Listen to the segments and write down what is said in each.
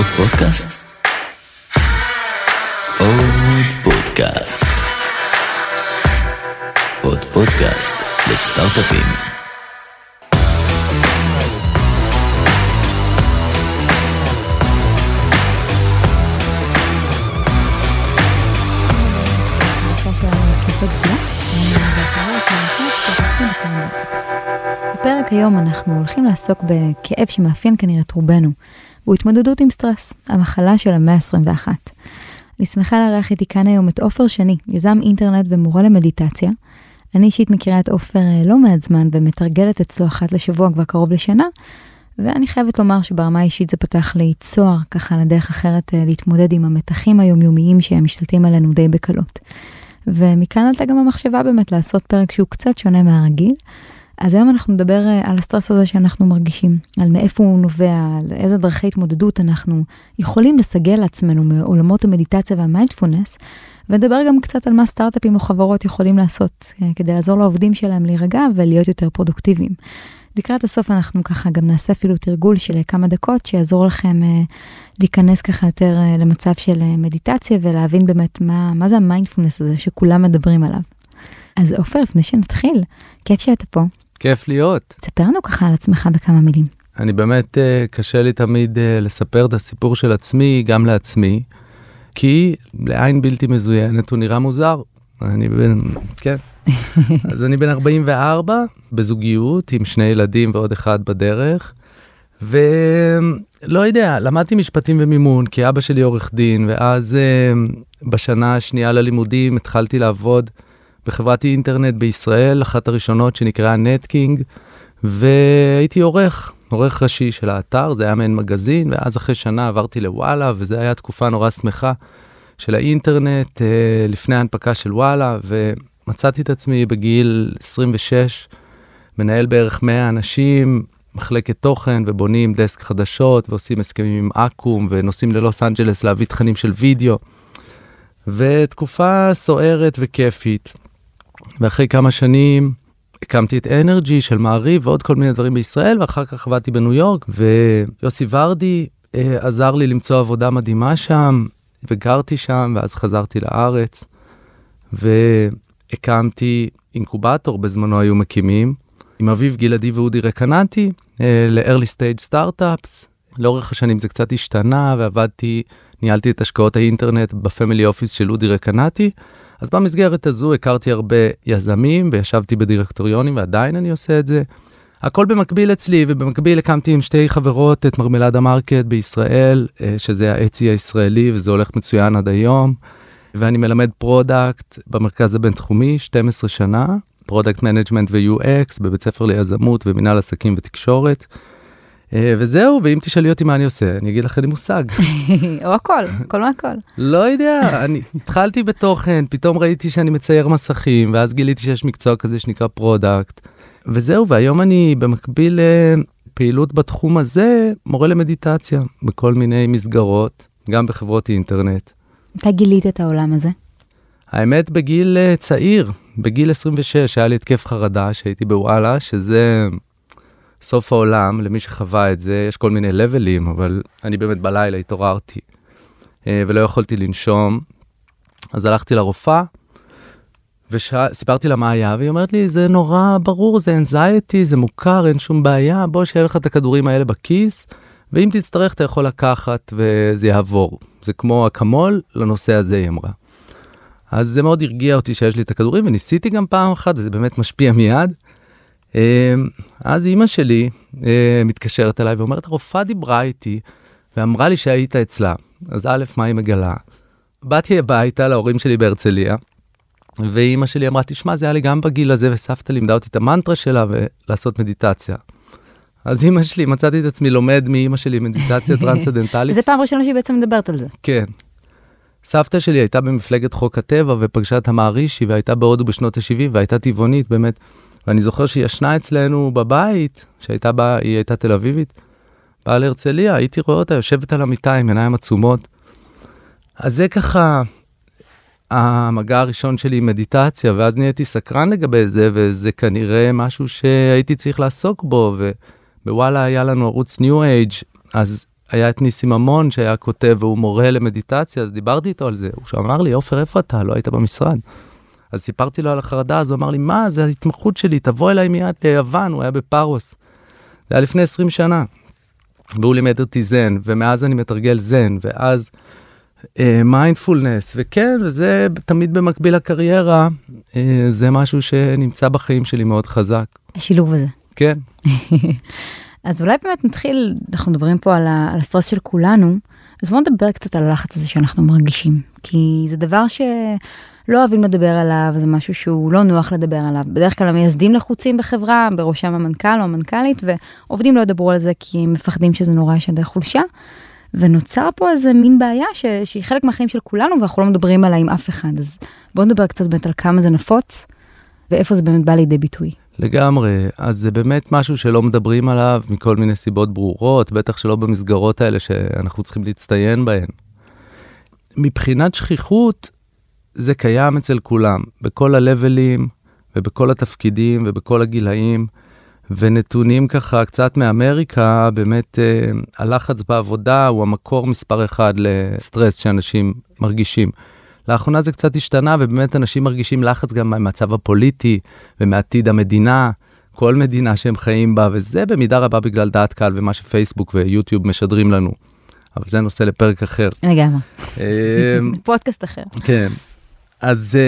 עוד פודקאסט? עוד פודקאסט. עוד פודקאסט לסטארט-אפים. בפרק היום אנחנו הולכים לעסוק בכאב שמאפיין כנראה את רובנו, והוא התמודדות עם סטרס, המחלה של המאה ה-21. אני שמחה לארח איתי כאן היום את עופר שני, יזם אינטרנט ומורה למדיטציה. אני אישית מכירה את עופר אה, לא מעט זמן ומתרגלת אצלו אחת לשבוע כבר קרוב לשנה, ואני חייבת לומר שברמה האישית זה פתח לי צוהר ככה לדרך אחרת אה, להתמודד עם המתחים היומיומיים שהם משתלטים עלינו די בקלות. ומכאן עלתה גם המחשבה באמת לעשות פרק שהוא קצת שונה מהרגיל. אז היום אנחנו נדבר אה, על הסטרס הזה שאנחנו מרגישים, על מאיפה הוא נובע, על איזה דרכי התמודדות אנחנו יכולים לסגל לעצמנו מעולמות המדיטציה והמיינדפולנס, ונדבר גם קצת על מה סטארט-אפים או חברות יכולים לעשות אה, כדי לעזור לעובדים שלהם להירגע ולהיות יותר פרודוקטיביים. לקראת הסוף אנחנו ככה גם נעשה אפילו תרגול של כמה דקות שיעזור לכם אה, להיכנס ככה יותר אה, למצב של אה, מדיטציה ולהבין באמת מה, מה זה המיינדפולנס הזה שכולם מדברים עליו. אז עופר, לפני שנתחיל, כיף שאתה פה. כיף להיות. תספר לנו ככה על עצמך בכמה מילים. אני באמת, אה, קשה לי תמיד אה, לספר את הסיפור של עצמי גם לעצמי, כי לעין בלתי מזוינת הוא נראה מוזר. אני בן, כן. אז אני בן 44, בזוגיות, עם שני ילדים ועוד אחד בדרך, ולא יודע, למדתי משפטים ומימון, כי אבא שלי עורך דין, ואז אה, בשנה השנייה ללימודים התחלתי לעבוד בחברת אינטרנט בישראל, אחת הראשונות שנקראה נטקינג, והייתי עורך, עורך ראשי של האתר, זה היה מעין מגזין, ואז אחרי שנה עברתי לוואלה, וזו הייתה תקופה נורא שמחה של האינטרנט, אה, לפני ההנפקה של וואלה, ומצאתי את עצמי בגיל 26, מנהל בערך 100 אנשים, מחלקת תוכן, ובונים דסק חדשות, ועושים הסכמים עם אקו"ם, ונוסעים ללוס אנג'לס להביא תכנים של וידאו. ותקופה סוערת וכיפית. ואחרי כמה שנים הקמתי את אנרג'י של מעריב ועוד כל מיני דברים בישראל, ואחר כך עבדתי בניו יורק, ויוסי ורדי אה, עזר לי למצוא עבודה מדהימה שם, וגרתי שם, ואז חזרתי לארץ, והקמתי אינקובטור, בזמנו היו מקימים, עם אביב גלעדי ואודי רקנטי, אה, ל-early stage startups. לאורך השנים זה קצת השתנה, ועבדתי, ניהלתי את השקעות האינטרנט ב family office של אודי רקנטי. אז במסגרת הזו הכרתי הרבה יזמים וישבתי בדירקטוריונים ועדיין אני עושה את זה. הכל במקביל אצלי ובמקביל הקמתי עם שתי חברות את מרמלדה מרקט בישראל אה, שזה ה Etsy הישראלי וזה הולך מצוין עד היום. ואני מלמד product במרכז הבינתחומי 12 שנה product management ו-UX בבית ספר ליזמות ומנהל עסקים ותקשורת. אה, וזהו, ואם תשאלי אותי מה אני עושה, אני אגיד לך אין לי מושג. או הכל, הכל מהכל. לא יודע, אני התחלתי בתוכן, פתאום ראיתי שאני מצייר מסכים, ואז גיליתי שיש מקצוע כזה שנקרא product. וזהו, והיום אני במקביל לפעילות בתחום הזה, מורה למדיטציה בכל מיני מסגרות, גם בחברות אינטרנט. מתי גילית את העולם הזה? האמת, בגיל אה, צעיר, בגיל 26, היה לי התקף חרדה שהייתי בוואלה, שזה סוף העולם, למי שחווה את זה, יש כל מיני לבלים, אבל אני באמת בלילה התעוררתי אה, ולא יכולתי לנשום. אז הלכתי לרופאה וסיפרתי לה מה היה, והיא אומרת לי, זה נורא ברור, זה אנזייטי, זה מוכר, אין שום בעיה, בוא שיהיה לך את הכדורים האלה בכיס, ואם תצטרך אתה יכול לקחת וזה יעבור. זה כמו אקמול לנושא הזה, היא אמרה. אז זה מאוד הרגיע אותי שיש לי את הכדורים, וניסיתי גם פעם אחת, וזה באמת משפיע מיד. אז אימא שלי מתקשרת אליי ואומרת, הרופאה דיברה איתי ואמרה לי שהיית אצלה. אז א', מה היא מגלה? באתי הביתה להורים שלי בהרצליה, ואימא שלי אמרה, תשמע, זה היה לי גם בגיל הזה, וסבתא לימדה אותי את המנטרה שלה ולעשות מדיטציה. אז אימא שלי, מצאתי את עצמי לומד מאימא שלי מדיטציה טרנסצדנטלית. זה פעם ראשונה שהיא בעצם מדברת על זה. כן. סבתא שלי הייתה במפלגת חוק הטבע ופגשה את המערישי והייתה בהודו בשנות ה-70 והייתה טבעונית באמת. ואני זוכר שהיא ישנה אצלנו בבית, שהייתה בה, היא הייתה תל אביבית, באה להרצליה, הייתי רואה אותה יושבת על המיטה עם עיניים עצומות. אז זה ככה המגע הראשון שלי עם מדיטציה, ואז נהייתי סקרן לגבי זה, וזה כנראה משהו שהייתי צריך לעסוק בו, ובוואלה היה לנו ערוץ ניו אייג', אז היה את ניסים ממון שהיה כותב והוא מורה למדיטציה, אז דיברתי איתו על זה. הוא אמר לי, עופר, איפה אתה? לא היית במשרד. אז סיפרתי לו על החרדה, אז הוא אמר לי, מה, זה ההתמחות שלי, תבוא אליי מיד ליוון, הוא היה בפארוס. זה היה לפני 20 שנה. והוא לימד אותי זן, ומאז אני מתרגל זן, ואז מיינדפולנס, אה, וכן, וזה תמיד במקביל לקריירה, אה, זה משהו שנמצא בחיים שלי מאוד חזק. השילוב הזה. כן. אז אולי באמת נתחיל, אנחנו מדברים פה על, ה, על הסטרס של כולנו, אז בואו נדבר קצת על הלחץ הזה שאנחנו מרגישים, כי זה דבר שלא אוהבים לדבר עליו, זה משהו שהוא לא נוח לדבר עליו. בדרך כלל המייסדים לחוצים בחברה, בראשם המנכ"ל או המנכ"לית, ועובדים לא ידברו על זה כי הם מפחדים שזה נורא ישדר חולשה. ונוצר פה איזה מין בעיה ש... שהיא חלק מהחיים של כולנו ואנחנו לא מדברים עליה עם אף אחד. אז בואו נדבר קצת באמת על כמה זה נפוץ ואיפה זה באמת בא לידי ביטוי. לגמרי, אז זה באמת משהו שלא מדברים עליו מכל מיני סיבות ברורות, בטח שלא במסגרות האלה שאנחנו צריכים להצטיין בהן. מבחינת שכיחות, זה קיים אצל כולם, בכל הלבלים ובכל התפקידים ובכל הגילאים. ונתונים ככה קצת מאמריקה, באמת אה, הלחץ בעבודה הוא המקור מספר אחד לסטרס שאנשים מרגישים. לאחרונה זה קצת השתנה ובאמת אנשים מרגישים לחץ גם מהמצב הפוליטי ומעתיד המדינה, כל מדינה שהם חיים בה, וזה במידה רבה בגלל דעת קהל ומה שפייסבוק ויוטיוב משדרים לנו. אבל זה נושא לפרק אחר. לגמרי. פודקאסט אחר. כן. אז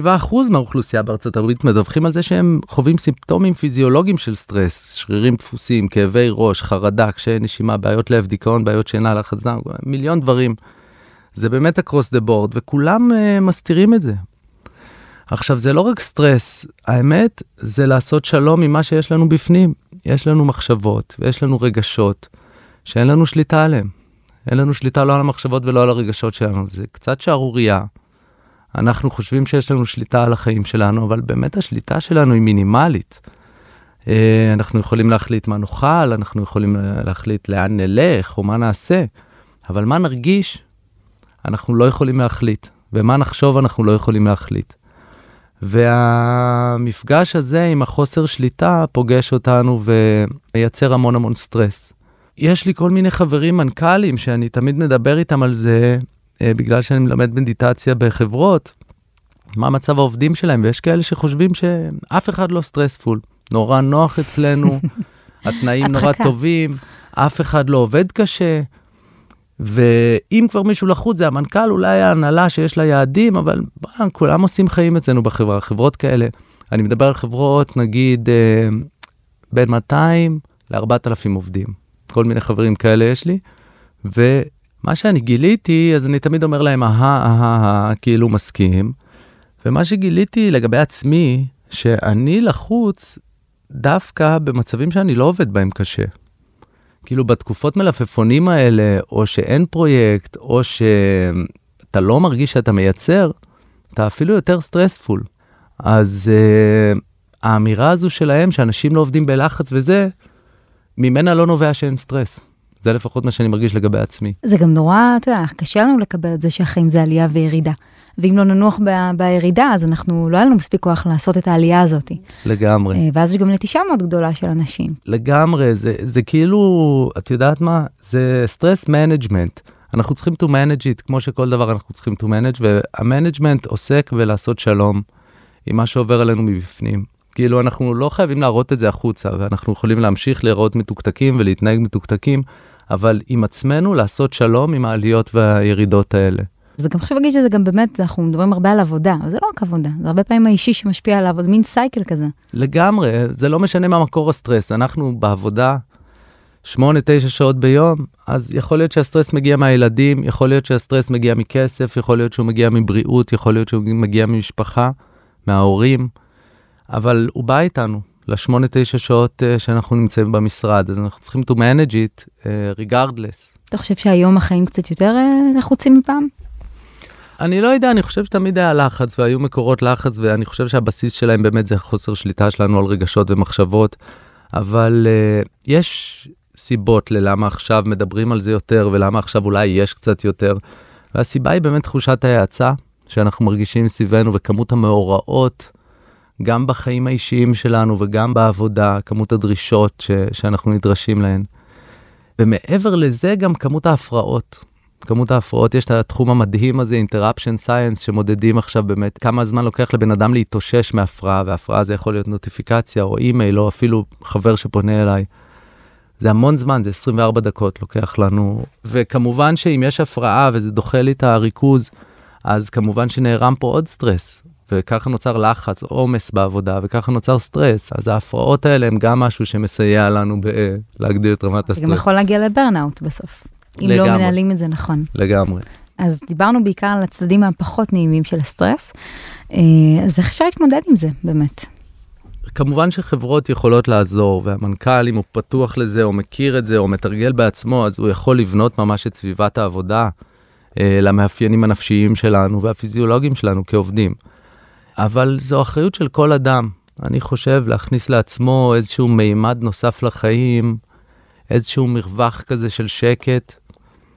77% מהאוכלוסייה בארצות הברית מדווחים על זה שהם חווים סימפטומים פיזיולוגיים של סטרס, שרירים תפוסים, כאבי ראש, חרדה, קשיי נשימה, בעיות לב, דיכאון, בעיות שינה, לחץ דם, מיליון דברים. זה באמת across the board, וכולם uh, מסתירים את זה. עכשיו, זה לא רק סטרס, האמת זה לעשות שלום עם מה שיש לנו בפנים. יש לנו מחשבות ויש לנו רגשות שאין לנו שליטה עליהם. אין לנו שליטה לא על המחשבות ולא על הרגשות שלנו, זה קצת שערורייה. אנחנו חושבים שיש לנו שליטה על החיים שלנו, אבל באמת השליטה שלנו היא מינימלית. אה, אנחנו יכולים להחליט מה נאכל, אנחנו יכולים להחליט לאן נלך או מה נעשה, אבל מה נרגיש, אנחנו לא יכולים להחליט, ומה נחשוב אנחנו לא יכולים להחליט. והמפגש הזה עם החוסר שליטה פוגש אותנו ומייצר המון המון סטרס. יש לי כל מיני חברים מנכ"לים שאני תמיד מדבר איתם על זה, אה, בגלל שאני מלמד מדיטציה בחברות, מה מצב העובדים שלהם, ויש כאלה שחושבים שאף אחד לא stressful, נורא נוח אצלנו, התנאים נורא טובים, אף אחד לא עובד קשה, ואם כבר מישהו לחוץ זה המנכ"ל, אולי ההנהלה שיש לה יעדים, אבל בוא, כולם עושים חיים אצלנו בחברה, חברות כאלה. אני מדבר על חברות, נגיד, אה, בין 200 ל-4,000 עובדים. כל מיני חברים כאלה יש לי, ו... מה שאני גיליתי, אז אני תמיד אומר להם, אהה, אהה, כאילו מסכים. ומה שגיליתי לגבי עצמי, שאני לחוץ דווקא במצבים שאני לא עובד בהם קשה. כאילו בתקופות מלפפונים האלה, או שאין פרויקט, או שאתה לא מרגיש שאתה מייצר, אתה אפילו יותר stressful. אז uh, האמירה הזו שלהם, שאנשים לא עובדים בלחץ וזה, ממנה לא נובע שאין סטרס. זה לפחות מה שאני מרגיש לגבי עצמי. זה גם נורא, אתה יודע, קשה לנו לקבל את זה שהחיים זה עלייה וירידה. ואם לא ננוח ב- בירידה, אז אנחנו, לא היה לנו מספיק כוח לעשות את העלייה הזאת. לגמרי. אה, ואז יש גם נטישה מאוד גדולה של אנשים. לגמרי, זה, זה כאילו, את יודעת מה? זה stress management. אנחנו צריכים to manage it, כמו שכל דבר אנחנו צריכים to manage, וה management עוסק בלעשות שלום עם מה שעובר עלינו מבפנים. כאילו, אנחנו לא חייבים להראות את זה החוצה, ואנחנו יכולים להמשיך להיראות מתוקתקים ולהתנהג מתוקתקים, אבל עם עצמנו לעשות שלום עם העליות והירידות האלה. זה גם חשוב להגיד שזה גם באמת, אנחנו מדברים הרבה על עבודה, אבל זה לא רק עבודה, זה הרבה פעמים האישי שמשפיע עליו, זה מין cycle כזה. לגמרי, זה לא משנה מה מקור הסטרס, אנחנו בעבודה 8-9 שעות ביום, אז יכול להיות שהסטרס מגיע מהילדים, יכול להיות שהסטרס מגיע מכסף, יכול להיות שהוא מגיע מבריאות, יכול להיות שהוא מגיע ממשפחה, מההורים, אבל הוא בא איתנו, לשמונה תשע שעות uh, שאנחנו נמצאים במשרד, אז אנחנו צריכים to manage it uh, regardless. אתה חושב שהיום החיים קצת יותר uh, לחוצים מפעם? אני לא יודע, אני חושב שתמיד היה לחץ והיו מקורות לחץ ואני חושב שהבסיס שלהם באמת זה חוסר שליטה שלנו על רגשות ומחשבות, אבל uh, יש סיבות ללמה עכשיו מדברים על זה יותר ולמה עכשיו אולי יש קצת יותר, והסיבה היא באמת תחושת ההאצה שאנחנו מרגישים סביבנו וכמות המאורעות. גם בחיים האישיים שלנו וגם בעבודה, כמות הדרישות ש, שאנחנו נדרשים להן. ומעבר לזה גם כמות ההפרעות. כמות ההפרעות, יש את התחום המדהים הזה, Interruption Science, שמודדים עכשיו באמת כמה זמן לוקח לבן אדם להתאושש מהפרעה, והפרעה זה יכול להיות נוטיפיקציה או אימייל או אפילו חבר שפונה אליי. זה המון זמן, זה 24 דקות לוקח לנו, וכמובן שאם יש הפרעה וזה דוחה לי את הריכוז, אז כמובן שנערם פה עוד סטרס, וככה נוצר לחץ, עומס בעבודה, וככה נוצר סטרס. אז ההפרעות האלה הם גם משהו שמסייע לנו ב- להגדיל את רמת זה הסטרס. גם יכול להגיע ל burnout בסוף, אם לא לגמרי. מנהלים את זה נכון. לגמרי. אז דיברנו בעיקר על הצדדים הפחות נעימים של הסטרס, אה, אז איך אפשר להתמודד עם זה באמת? כמובן שחברות יכולות לעזור, והמנכ"ל, אם הוא פתוח לזה, או מכיר את זה, או מתרגל בעצמו, אז הוא יכול לבנות ממש את סביבת העבודה אה, למאפיינים הנפשיים שלנו והפיזיולוגיים שלנו כעובדים. אבל זו אחריות של כל אדם. אני חושב להכניס לעצמו איזשהו מימד נוסף לחיים, איזשהו מרווח כזה של שקט,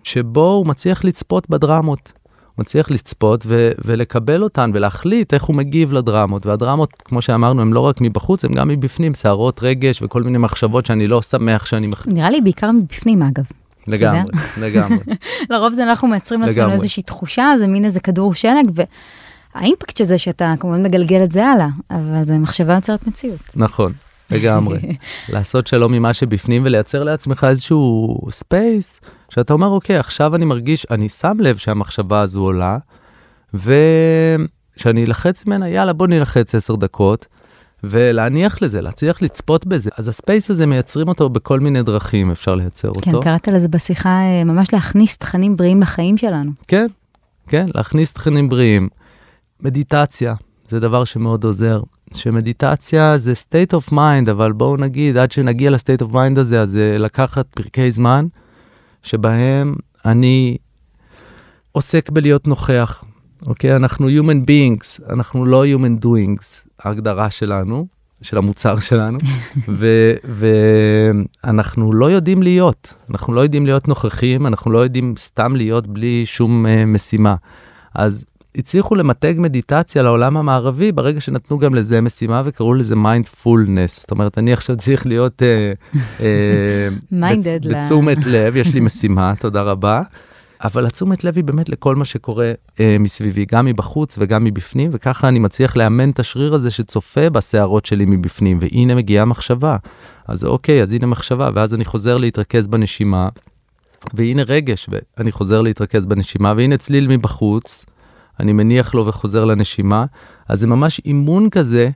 שבו הוא מצליח לצפות בדרמות. הוא מצליח לצפות ו- ולקבל אותן ולהחליט איך הוא מגיב לדרמות. והדרמות, כמו שאמרנו, הן לא רק מבחוץ, הן גם מבפנים, סערות רגש וכל מיני מחשבות שאני לא שמח שאני מח... נראה לי בעיקר מבפנים אגב. לגמרי, לגמרי. לרוב זה אנחנו מייצרים לעצמנו. איזושהי תחושה, זה מין איזה כדור שלג, וה impact של זה שאתה כמובן מגלגל את זה הלאה, אבל זה מחשבה יוצרת מציאות. נכון, לגמרי. לעשות שלום עם מה שבפנים ולייצר לעצמך איזשהו space, שאתה אומר, אוקיי, עכשיו אני מרגיש, אני שם לב שהמחשבה הזו עולה, ושאני אלחץ ממנה, יאללה, בוא נלחץ עשר דקות, ולהניח לזה, להצליח לצפות בזה. אז הספייס הזה, מייצרים אותו בכל מיני דרכים, אפשר לייצר כן, אותו. קראת לזה בשיחה, אה, ממש להכניס תכנים בריאים לחיים שלנו. כן, כן, להכניס תכנים בריאים. מדיטציה, זה דבר שמאוד עוזר. שמדיטציה זה state of mind, אבל בואו נגיד, עד שנגיע ל-state of mind הזה, אז זה לקחת פרקי זמן שבהם אני עוסק בלהיות נוכח. אוקיי? אנחנו human beings, אנחנו לא human doings, ההגדרה שלנו, של המוצר שלנו, ו- ואנחנו לא יודעים להיות, אנחנו לא יודעים להיות נוכחים, אנחנו לא יודעים סתם להיות בלי שום uh, משימה. אז הצליחו למתג מדיטציה לעולם המערבי ברגע שנתנו גם לזה משימה וקראו לזה מיינדפולנס. זאת אומרת, אני עכשיו צריך להיות Minded ל- בתשומת לב, יש לי משימה, תודה רבה. אבל התשומת לב היא באמת לכל מה שקורה אה, מסביבי, גם מבחוץ וגם מבפנים, וככה אני מצליח לאמן את השריר הזה שצופה בסערות שלי מבפנים, והנה מגיעה מחשבה. אז אוקיי, אז הנה מחשבה, ואז אני חוזר להתרכז בנשימה, והנה רגש, ואני חוזר להתרכז בנשימה, והנה צליל מבחוץ, אני מניח לו וחוזר לנשימה, אז זה ממש אימון כזה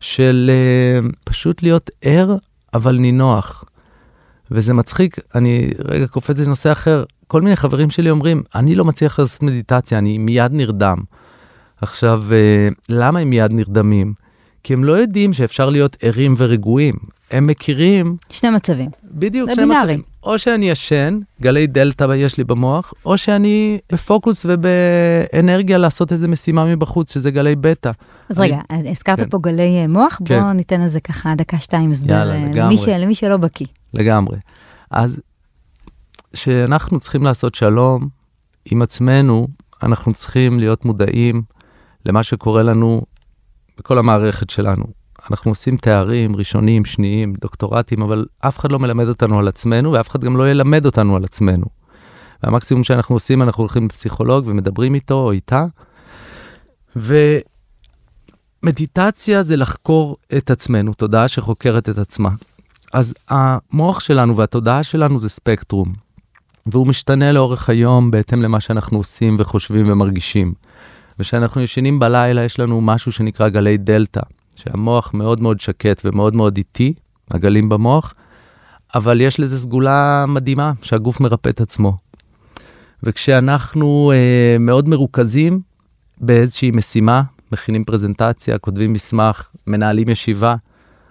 של אה, פשוט להיות ער, אבל נינוח. וזה מצחיק, אני רגע קופץ לנושא אחר, כל מיני חברים שלי אומרים, אני לא מצליח לעשות מדיטציה, אני מיד נרדם. עכשיו, אה, למה הם מיד נרדמים? כי הם לא יודעים שאפשר להיות ערים ורגועים. הם מכירים, שני מצבים. בדיוק, שני. מצבים. או שאני ישן, גלי דלתא יש לי במוח, או שאני בפוקוס ובאנרגיה לעשות איזה משימה מבחוץ, שזה גלי בטא. אז אני- רגע, הזכרת כן. פה גלי אה, מוח, כן. בוא ניתן לזה ככה דקה-שתיים הסבר יאללה, אה. למי ש- למי שלא בקיא. לגמרי. אז כשאנחנו צריכים לעשות שלום עם עצמנו, אנחנו צריכים להיות מודעים למה שקורה לנו בכל המערכת שלנו. אנחנו עושים תארים ראשונים, שניים, דוקטורטים, אבל אף אחד לא מלמד אותנו על עצמנו, ואף אחד גם לא ילמד אותנו על עצמנו. והמקסימום שאנחנו עושים, אנחנו הולכים לפסיכולוג ומדברים איתו או איתה. ומדיטציה זה לחקור את עצמנו, תודעה שחוקרת את עצמה. אז המוח שלנו והתודעה שלנו זה ספקטרום, והוא משתנה לאורך היום בהתאם למה שאנחנו עושים וחושבים ומרגישים. וכשאנחנו ישנים בלילה יש לנו משהו שנקרא גלי דלתא, שהמוח מאוד מאוד שקט ומאוד מאוד איטי, הגלים במוח, אבל יש לזה סגולה מדהימה שהגוף מרפא את עצמו. וכשאנחנו אה, מאוד מרוכזים באיזושהי משימה, מכינים פרזנטציה, כותבים מסמך, מנהלים ישיבה,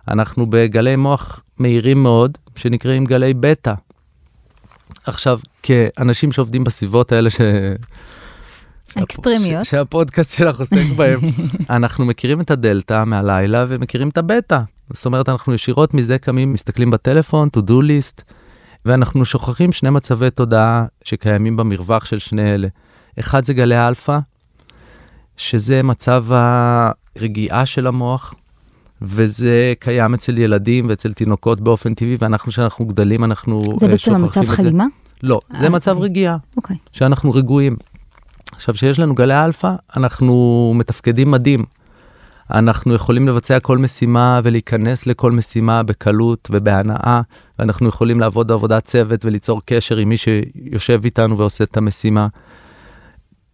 אנחנו בגלי מוח מהירים מאוד, שנקראים גלי בטא. עכשיו, כאנשים שעובדים בסביבות האלה ש... האקסטרימיות. שהפודקאסט שלך עוסק בהם, אנחנו מכירים את הדלתא מהלילה ומכירים את הבטא. זאת אומרת, אנחנו ישירות מזה קמים, מסתכלים בטלפון, to do list, ואנחנו שוכחים שני מצבי תודעה שקיימים במרווח של שני אלה. אחד זה גלי אלפא, שזה מצב הרגיעה של המוח, וזה קיים אצל ילדים ואצל תינוקות באופן טבעי, ואנחנו, כשאנחנו גדלים, אנחנו זה אה, בעצם המצב שוכחים את זה. חלימה? לא, זה אה, מצב אוקיי. רגיעה, אוקיי. שאנחנו רגועים. עכשיו, כשיש לנו גלי אלפא, אנחנו מתפקדים מדהים. אנחנו יכולים לבצע כל משימה ולהיכנס לכל משימה בקלות ובהנאה, ואנחנו יכולים לעבוד עבודת צוות וליצור קשר עם מי שיושב איתנו ועושה את המשימה.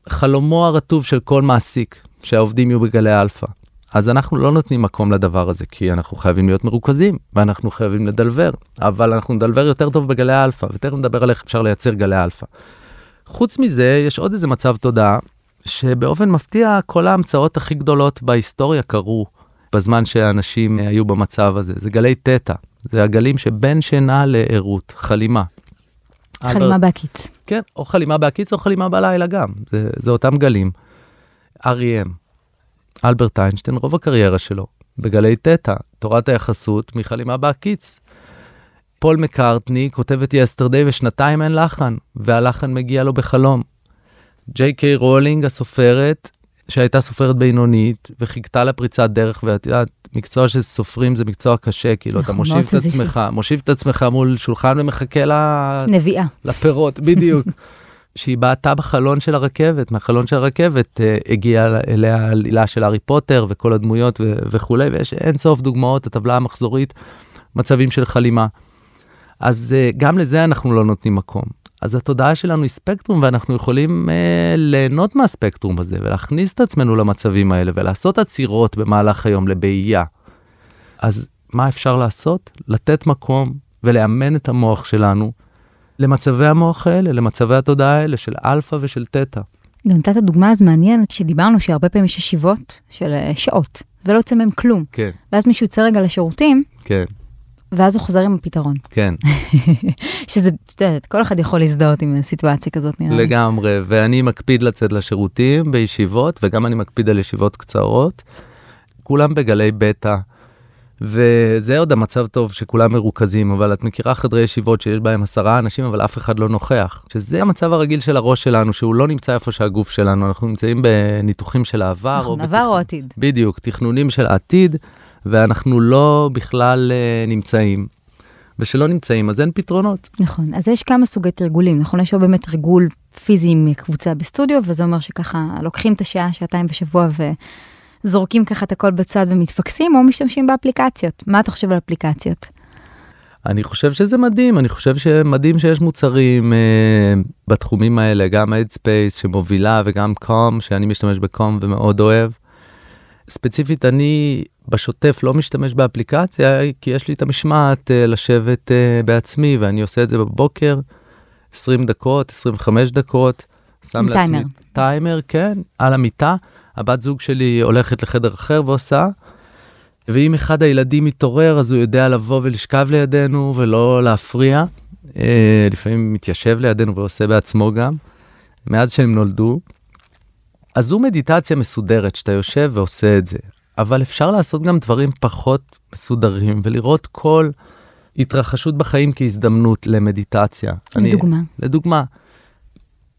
חלומו הרטוב של כל מעסיק, שהעובדים יהיו בגלי אלפא. אז אנחנו לא נותנים מקום לדבר הזה, כי אנחנו חייבים להיות מרוכזים, ואנחנו חייבים ל deliver, אבל אנחנו נדלבר יותר טוב בגלי האלפא, ותכף נדבר על איך אפשר לייצר גלי אלפא. חוץ מזה, יש עוד איזה מצב תודעה, שבאופן מפתיע, כל ההמצאות הכי גדולות בהיסטוריה קרו בזמן שאנשים היו במצב הזה. זה גלי תטא, זה הגלים שבין שינה לערות, חלימה. חלימה בהקיץ. כן, או חלימה בהקיץ או חלימה בלילה גם, זה, זה אותם גלים. R.E.M. אלברט איינשטיין, רוב הקריירה שלו, בגלי תטא, תורת היחסות מחלימה בהקיץ. פול מקארטני כותב את Yesterday ושנתיים אין לחן, והלחן מגיע לו בחלום. ג'יי קיי רולינג הסופרת, שהייתה סופרת בינונית, וחיכתה לפריצת דרך, ואת יודעת, מקצוע של סופרים זה מקצוע קשה, כאילו, אתה נכון, מושיב את. עצמך, מושיב את עצמך מול שולחן ומחכה ל... נביאה. לפירות, בדיוק. שהיא בעטה בחלון של הרכבת, מהחלון של הרכבת אה, הגיעה אליה העלילה של הארי פוטר וכל הדמויות ו- וכולי, ויש אין סוף דוגמאות, הטבלה המחזורית, מצבים של חלימה. אז אה, גם לזה אנחנו לא נותנים מקום. אז התודעה שלנו היא ספקטרום, ואנחנו יכולים אה, ליהנות מהספקטרום הזה, ולהכניס את עצמנו למצבים האלה, ולעשות עצירות במהלך היום לבעייה. אז מה אפשר לעשות? לתת מקום ולאמן את המוח שלנו למצבי המוח האלה, למצבי התודעה האלה של אלפא ושל תטא. גם נתת דוגמה אז מעניין, שדיברנו שהרבה פעמים יש ישיבות של אה, שעות, ולא יוצא מהם כלום. כן, ואז מישהו יוצא רגע לשירותים, כן, ואז הוא חוזר עם הפתרון. כן, שזה, את יודעת, כל אחד יכול להזדהות עם סיטואציה כזאת נראה לי. לגמרי. ואני מקפיד לצאת לשירותים בישיבות, וגם אני מקפיד על ישיבות קצרות. כולם בגלי בטא. וזה עוד המצב טוב שכולם מרוכזים, אבל את מכירה חדרי ישיבות שיש בהם עשרה אנשים, אבל אף אחד לא נוכח. שזה המצב הרגיל של הראש שלנו, שהוא לא נמצא איפה שהגוף שלנו, אנחנו נמצאים בניתוחים של העבר. נכון, או עבר או עתיד. בדיוק, תכנונים של העתיד, ואנחנו לא בכלל אה, נמצאים. ושלא נמצאים, אז אין פתרונות. נכון, אז יש כמה סוגי תרגולים, נכון? יש באמת תרגול פיזי עם קבוצה בסטודיו, וזה אומר שככה לוקחים את השעה, שעתיים בשבוע וזורקים ככה את הכל בצד ומתפקסים, או משתמשים באפליקציות. מה אתה חושב על אפליקציות? אני חושב שזה מדהים, אני חושב שמדהים שיש מוצרים אה, בתחומים האלה, גם Headspace שמובילה וגם קום, שאני משתמש בקום ומאוד אוהב. ספציפית, אני בשוטף לא משתמש באפליקציה, כי יש לי את המשמעת אה, לשבת אה, בעצמי, ואני עושה את זה בבוקר, 20 דקות, 25 דקות. שם לעצמי טיימר. טיימר, כן, על המיטה. הבת זוג שלי הולכת לחדר אחר ועושה. ואם אחד הילדים מתעורר, אז הוא יודע לבוא ולשכב לידינו ולא להפריע. אה, לפעמים מתיישב לידינו ועושה בעצמו גם, מאז שהם נולדו. אז זו מדיטציה מסודרת, שאתה יושב ועושה את זה. אבל אפשר לעשות גם דברים פחות מסודרים, ולראות כל התרחשות בחיים כהזדמנות למדיטציה. אני- לדוגמה. לדוגמה,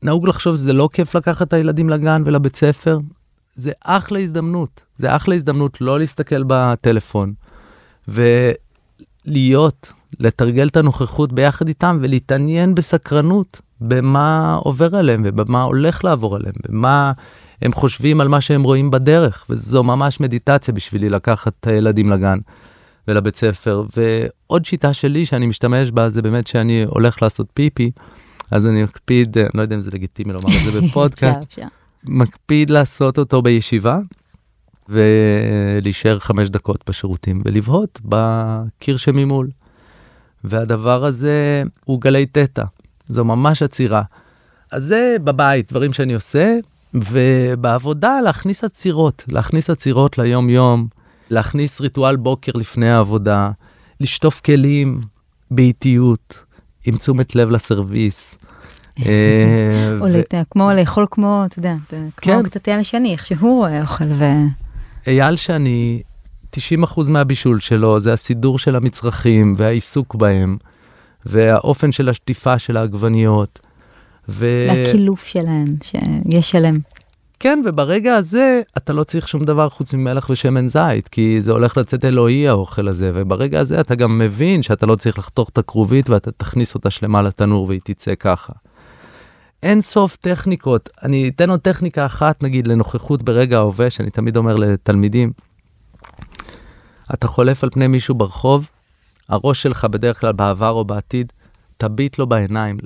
נהוג לחשוב שזה לא כיף לקחת את הילדים לגן ולבית ספר, זה אחלה הזדמנות, זה אחלה הזדמנות לא להסתכל בטלפון ולהיות, לתרגל את הנוכחות ביחד איתם ולהתעניין בסקרנות במה עובר עליהם ובמה הולך לעבור עליהם, במה הם חושבים על מה שהם רואים בדרך, וזו ממש מדיטציה בשבילי לקחת את הילדים לגן. ולבית ספר. ועוד שיטה שלי שאני משתמש בה זה באמת שאני הולך לעשות פיפי, אז אני מקפיד, אני לא יודע אם זה לגיטימי לומר את זה בפודקאסט. מקפיד לעשות אותו בישיבה ולהישאר חמש דקות בשירותים ולבהות בקיר שממול. והדבר הזה הוא גלי תטא, זו ממש עצירה. אז זה בבית, דברים שאני עושה, ובעבודה להכניס עצירות, להכניס עצירות ליום-יום, להכניס ריטואל בוקר לפני העבודה, לשטוף כלים באיטיות, עם תשומת לב לסרוויס. אה, או כמו לאכול כמו, אתה יודע, כמו כן. קצת אייל שני, איך שהוא רואה אוכל ו... אייל שאני, 90% מהבישול שלו זה הסידור של המצרכים והעיסוק בהם, והאופן של השטיפה של העגבניות. ו... והקילוף שלהן, שיש שלם. כן, וברגע הזה אתה לא צריך שום דבר חוץ ממלח ושמן זית, כי זה הולך לצאת אלוהי האוכל הזה, וברגע הזה אתה גם מבין שאתה לא צריך לחתוך את הכרובית ואתה תכניס אותה שלמה לתנור והיא תצא ככה. אין סוף טכניקות, אני אתן עוד טכניקה אחת נגיד לנוכחות ברגע ההווה, שאני תמיד אומר לתלמידים, אתה חולף על פני מישהו ברחוב, הראש שלך בדרך כלל בעבר או בעתיד, תביט לו בעיניים.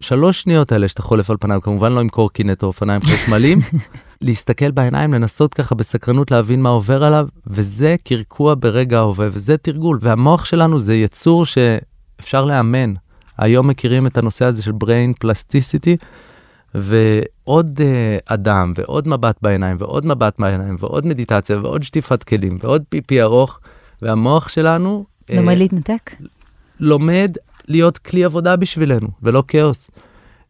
לשלוש שניות האלה שאתה חולף על פניו, כמובן לא עם קורקינט או אופניים חשמליים, להסתכל בעיניים, לנסות ככה בסקרנות להבין מה עובר עליו, וזה קרקוע ברגע ההווה, וזה תרגול. והמוח שלנו זה יצור שאפשר לאמן. היום מכירים את הנושא הזה של brain plasticity, ועוד uh, אדם, ועוד מבט בעיניים, ועוד מבט בעיניים, ועוד מדיטציה, ועוד שטיפת כלים, ועוד פיפי ארוך, והמוח שלנו... לומד uh, להתנתק? לומד להיות כלי עבודה בשבילנו, ולא כאוס.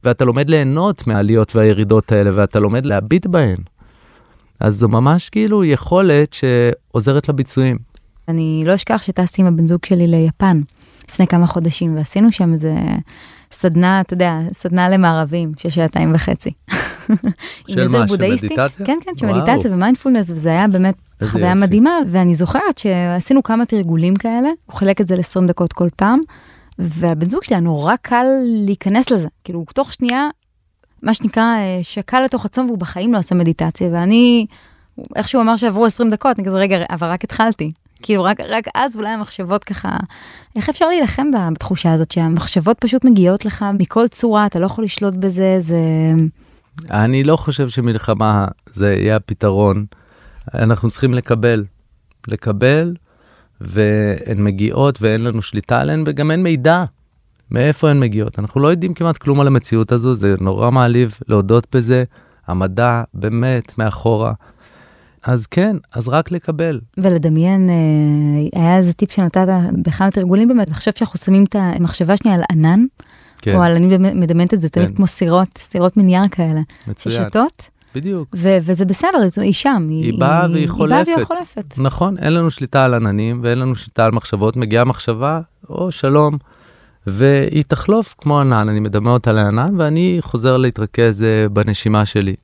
ואתה לומד ליהנות מהעליות והירידות האלה, ואתה לומד להביט בהן. אז זו ממש כאילו יכולת שעוזרת לביצועים. אני לא אשכח שטסתי עם הבן זוג שלי ליפן לפני כמה חודשים, ועשינו שם איזה סדנה, אתה יודע, סדנה למערבים של שעתיים וחצי. של מה, של מדיטציה? כן, כן, של מדיטציה ומיינדפולנס, וזה היה באמת חוויה יופי. מדהימה, ואני זוכרת שעשינו כמה תרגולים כאלה, הוא חילק את זה ל-20 דקות כל פעם, והבן זוג שלי היה נורא קל להיכנס לזה, כאילו תוך שנייה, מה שנקרא, אה, שקע לתוך עצמו והוא בחיים לא עושה מדיטציה, ואני, איך שהוא אמר שעברו 20 דקות, אני כזה, רגע, אבל רק התחלתי. כאילו רק, רק אז אולי המחשבות ככה, איך אפשר להילחם בתחושה הזאת שהמחשבות פשוט מגיעות לך מכל צורה, אתה לא יכול לשלוט בזה, זה... אני לא חושב שמלחמה זה יהיה הפתרון. אנחנו צריכים לקבל. לקבל, והן מגיעות ואין לנו שליטה עליהן, וגם אין מידע מאיפה הן מגיעות. אנחנו לא יודעים כמעט כלום על המציאות הזו, זה נורא מעליב להודות בזה. המדע באמת מאחורה. אז כן, אז רק לקבל. ולדמיין, אה, היה איזה טיפ שנתת באחד התרגולים באמת, אני חושבת שאנחנו שמים את המחשבה שנייה על ענן, כן. או על, אני מדמיינת את זה תמיד כן. כמו סירות, סירות מנייר כאלה. מצוין. ששתות. בדיוק. ו- וזה בסדר, היא שם. היא, היא באה והיא חולפת. היא באה והיא חולפת. נכון, אין לנו שליטה על עננים ואין לנו שליטה על מחשבות, מגיעה מחשבה, או שלום, והיא תחלוף כמו ענן, אני מדמה אותה לענן ואני חוזר להתרכז אה, בנשימה שלי.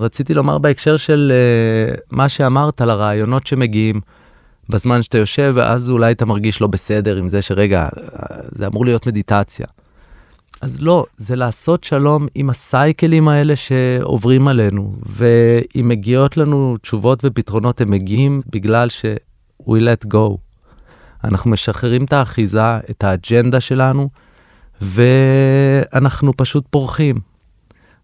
רציתי לומר בהקשר של uh, מה שאמרת על הרעיונות שמגיעים בזמן שאתה יושב, ואז אולי אתה מרגיש לא בסדר עם זה שרגע, זה אמור להיות מדיטציה. אז לא, זה לעשות שלום עם הסייקלים האלה שעוברים עלינו, ואם מגיעות לנו תשובות ופתרונות, הם מגיעים בגלל ש- we let go. אנחנו משחררים את האחיזה, את האג'נדה שלנו, ואנחנו פשוט פורחים.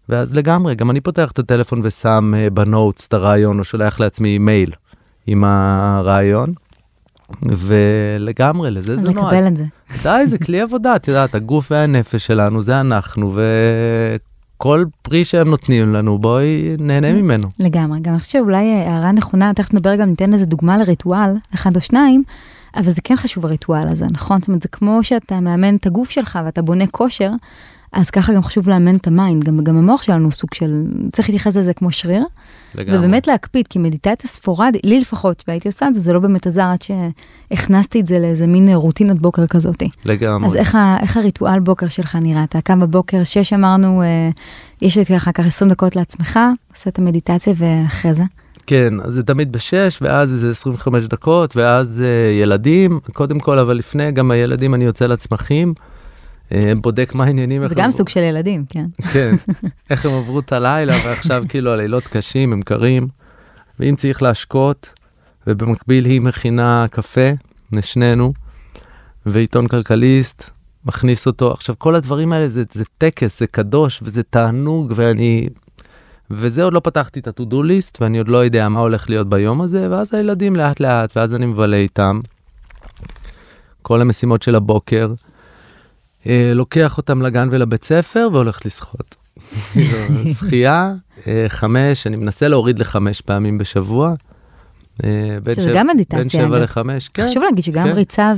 ואז לגמרי, גם אני פותח את הטלפון ושם uh, בנוטס את הרעיון, או שולח לעצמי מייל עם הרעיון, ולגמרי, לזה זה נועד. לקבל את זה. די, זה כלי עבודה, את יודעת, הגוף והנפש שלנו, זה אנחנו, וכל פרי שהם נותנים לנו, בואי נהנה ממנו. לגמרי, גם אני חושבת שאולי הערה נכונה, תכף נדבר גם, ניתן איזה דוגמה לריטואל, אחד או שניים. אבל זה כן חשוב הריטואל הזה, נכון? זאת אומרת, זה כמו שאתה מאמן את הגוף שלך ואתה בונה כושר, אז ככה גם חשוב לאמן את ה mind, גם, גם המוח שלנו הוא סוג של, צריך להתייחס לזה כמו שריר. לגמרי. ובאמת להקפיד, כי מדיטציה ספורדית, לי לפחות, והייתי עושה את זה, זה לא באמת עזר עד שהכנסתי את זה לאיזה מין רוטינת בוקר כזאת. לגמרי. אז איך, איך הריטואל בוקר שלך נראה? אתה קם בבוקר, שש אמרנו, אה, יש לי ככה 20 דקות לעצמך, עושה את המדיטציה ואחרי זה. כן, אז זה תמיד בשש, ואז איזה 25 דקות, ואז אה, ילדים, קודם כל, אבל לפני, גם הילדים אני יוצא לצמחים. אה, בודק מה העניינים. זה גם סוג של ילדים, כן. כן, איך הם עברו את הלילה, ועכשיו כאילו הלילות קשים, הם קרים, ואם צריך להשקות, ובמקביל היא מכינה קפה לשנינו, ועיתון כלכליסט, מכניס אותו. עכשיו, כל הדברים האלה זה, זה טקס, זה קדוש, וזה תענוג, ואני... וזה עוד לא פתחתי את ה-to-do list, ואני עוד לא יודע מה הולך להיות ביום הזה, ואז הילדים לאט לאט, ואז אני מבלה איתם. כל המשימות של הבוקר. אה, לוקח אותם לגן ולבית ספר והולך לשחות. שחייה, אה, חמש, אני מנסה להוריד לחמש פעמים בשבוע. אה, שזה גם מדיטציה. בין שבע לחמש, כן. חשוב להגיד שגם כן. ריצה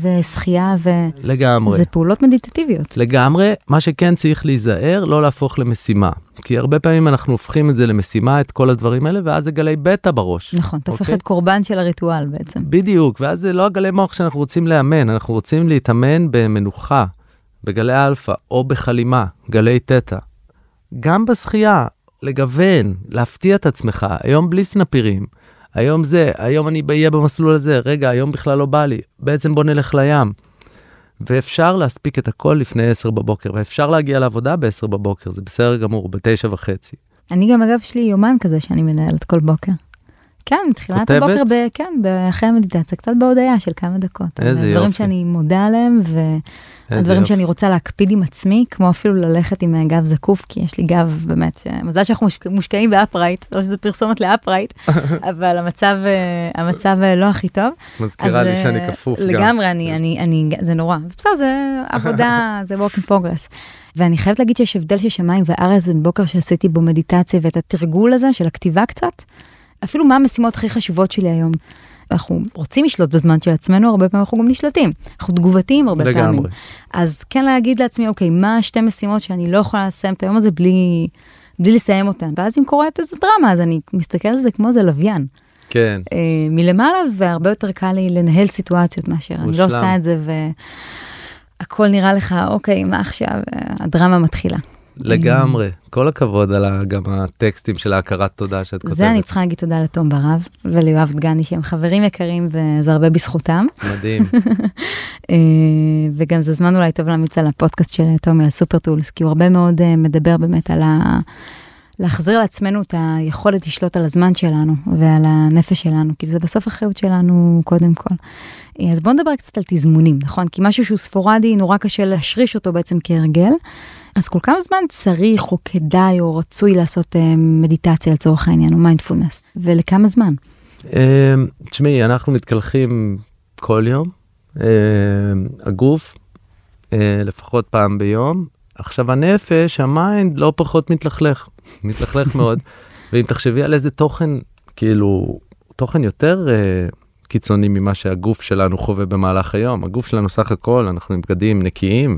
ושחייה ו... לגמרי. זה פעולות מדיטטיביות. לגמרי, מה שכן צריך להיזהר, לא להפוך למשימה. כי הרבה פעמים אנחנו הופכים את זה למשימה, את כל הדברים האלה, ואז זה גלי בטא בראש. נכון, אתה הופך אוקיי? להיות קורבן של הריטואל בעצם. בדיוק, ואז זה לא הגלי מוח שאנחנו רוצים לאמן, אנחנו רוצים להתאמן במנוחה. בגלי אלפא או בחלימה, גלי תטא. גם בשחייה, לגוון, להפתיע את עצמך, היום בלי סנפירים, היום זה, היום אני אהיה במסלול הזה, רגע, היום בכלל לא בא לי, בעצם בוא נלך לים. ואפשר להספיק את הכל לפני 10 בבוקר, ואפשר להגיע לעבודה ב-10 בבוקר, זה בסדר גמור, ב-9 וחצי. אני גם, אגב, יש לי יומן כזה שאני מנהלת כל בוקר. כן, תחילת כותבת? הבוקר, ב, כן, אחרי המדיטציה, קצת בהודיה של כמה דקות. איזה על דברים יופי. שאני מודה עליהם, והדברים יופי. שאני רוצה להקפיד עם עצמי, כמו אפילו ללכת עם אה, גב זקוף, כי יש לי גב באמת, ש- מזל שאנחנו מושק- מושקעים ב-Upright, לא שזה פרסומת ל-Upright, אבל המצב, אה, המצב אה, לא הכי טוב. מזכירה לי אז, שאני אה, כפוף גם. לגמרי, אני, אני, אני, זה נורא. בסדר, זה עבודה, זה work in progress. ואני חייבת להגיד שיש הבדל של שמיים וארץ זה בוקר שעשיתי בו מדיטציה ואת התרגול הזה של הכתיבה קצת. אפילו מה המשימות הכי חשובות שלי היום. אנחנו רוצים לשלוט בזמן של עצמנו, הרבה פעמים אנחנו גם נשלטים. אנחנו תגובתיים הרבה פעמים. לגמרי. אז כן להגיד לעצמי, אוקיי, מה השתי משימות שאני לא יכולה לסיים את היום הזה בלי, בלי לסיים אותן. ואז אם קורית איזה דרמה, אז אני מסתכלת על זה כמו איזה לוויין. כן, אה, מלמעלה והרבה יותר קל לי לנהל סיטואציות מאשר אני לא מושלם. עושה את זה והכל נראה לך אוקיי מה עכשיו אה, הדרמה מתחילה. לגמרי. כל הכבוד על גם הטקסטים של ההכרת תודה שאת כותבת. זה אני צריכה להגיד תודה לתום ברב וליואב דגני שהם חברים יקרים וזה הרבה בזכותם. מדהים. אה, וגם זה זמן אולי טוב להמיץ על הפודקאסט של תומי על סופר טולס כי הוא הרבה מאוד אה, מדבר באמת על ה... להחזיר לעצמנו את היכולת לשלוט על הזמן שלנו ועל הנפש שלנו, כי זה בסוף אחריות שלנו קודם כל. אה, אז בואו נדבר קצת על תזמונים, נכון? כי משהו שהוא ספורדי, נורא קשה להשריש אותו בעצם כהרגל. אז כל כמה זמן צריך או כדאי או רצוי לעשות אה, מדיטציה לצורך העניין, או מיינדפולנס, ולכמה זמן? אה, תשמעי, אנחנו מתקלחים כל יום, אה, הגוף, לפחות פעם ביום. עכשיו הנפש, ה-mind, לא פחות מתלכלך, מתלכלך מאוד. ואם תחשבי על איזה תוכן, כאילו, תוכן יותר קיצוני ממה שהגוף שלנו חווה במהלך היום. הגוף שלנו סך הכל, אנחנו עם בגדים נקיים.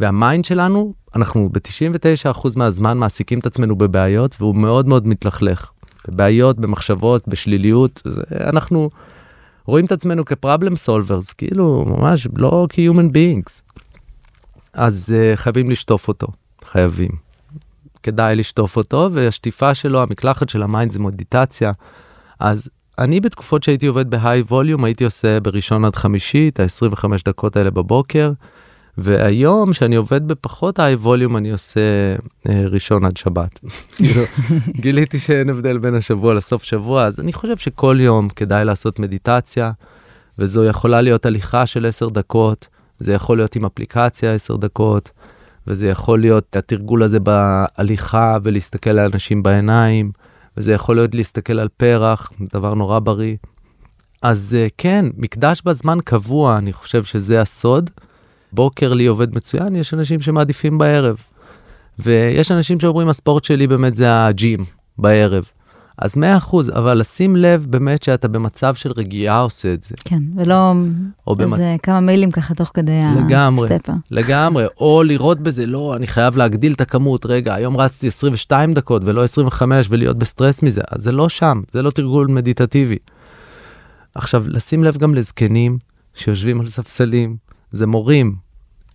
והמיינד שלנו, אנחנו ב-99% מהזמן מעסיקים את עצמנו בבעיות, והוא מאוד מאוד מתלכלך. בבעיות, במחשבות, בשליליות, אנחנו רואים את עצמנו כ-problem solvers, כאילו ממש לא כ-human beings. אז uh, חייבים לשטוף אותו, חייבים. כדאי לשטוף אותו, והשטיפה שלו, המקלחת של ה-mind זה מדיטציה. אז אני בתקופות שהייתי עובד ב-high volume, הייתי עושה בראשון עד חמישי, את ה-25 דקות האלה בבוקר, והיום שאני עובד בפחות high volume, אני עושה אה, ראשון עד שבת. כאילו, גיליתי שאין הבדל בין השבוע לסוף שבוע, אז אני חושב שכל יום כדאי לעשות מדיטציה, וזו יכולה להיות הליכה של 10 דקות, זה יכול להיות עם אפליקציה 10 דקות, וזה יכול להיות התרגול הזה בהליכה ולהסתכל לאנשים בעיניים, וזה יכול להיות להסתכל על פרח, דבר נורא בריא. אז אה, כן, מקדש בזמן קבוע, אני חושב שזה הסוד. בוקר לי עובד מצוין, יש אנשים שמעדיפים בערב. ויש אנשים שאומרים הספורט שלי באמת זה הג'ים בערב. אז 100%, אבל לשים לב באמת שאתה במצב של רגיעה עושה את זה. כן, ולא או במצ... איזה כמה מיילים ככה תוך כדי לגמרי. הסטפה. לגמרי, או לראות בזה, לא, אני חייב להגדיל את הכמות, רגע, היום רצתי 22 דקות ולא 25 ולהיות בסטרס מזה, אז זה לא שם, זה לא תרגול מדיטטיבי. עכשיו, לשים לב גם לזקנים שיושבים על ספסלים, זה מורים,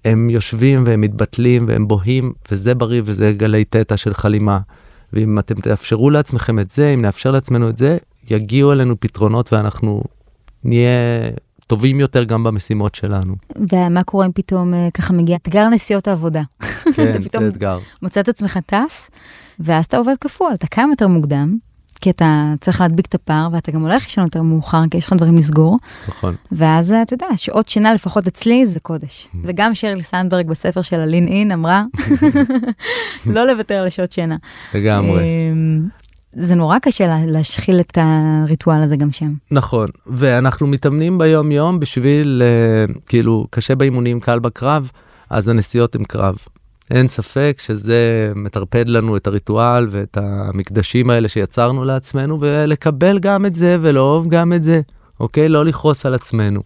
הם יושבים והם מתבטלים והם בוהים, וזה בריא וזה גלי תטא של חלימה. ואם אתם תאפשרו לעצמכם את זה, אם נאפשר לעצמנו את זה, יגיעו אלינו פתרונות ואנחנו נהיה טובים יותר גם במשימות שלנו. ומה קורה אם פתאום אה, ככה מגיע אתגר נסיעות העבודה? כן, זה אתגר. מוצא את עצמך טס, ואז אתה עובד כפול, אתה קם יותר מוקדם, כי אתה צריך להדביק את הפער, ואתה גם הולך לישון יותר מאוחר, כי יש לך דברים לסגור, נכון. ואז אה, אתה יודע, שעות שינה לפחות אצלי זה קודש. וגם שירלי סנדברג בספר של הלין אין אמרה, לא לוותר על שעות שינה. לגמרי. אמ, זה נורא קשה לה- להשחיל את הריטואל הזה גם שם. נכון, ואנחנו מתאמנים ביום יום בשביל, אה, כאילו, קשה באימונים, קל בקרב, אז הנסיעות הם קרב. אין ספק שזה מטרפד לנו את הריטואל ואת המקדשים האלה שיצרנו לעצמנו, ולקבל גם את זה ולאהוב גם את זה, אוקיי? לא לכעוס על עצמנו.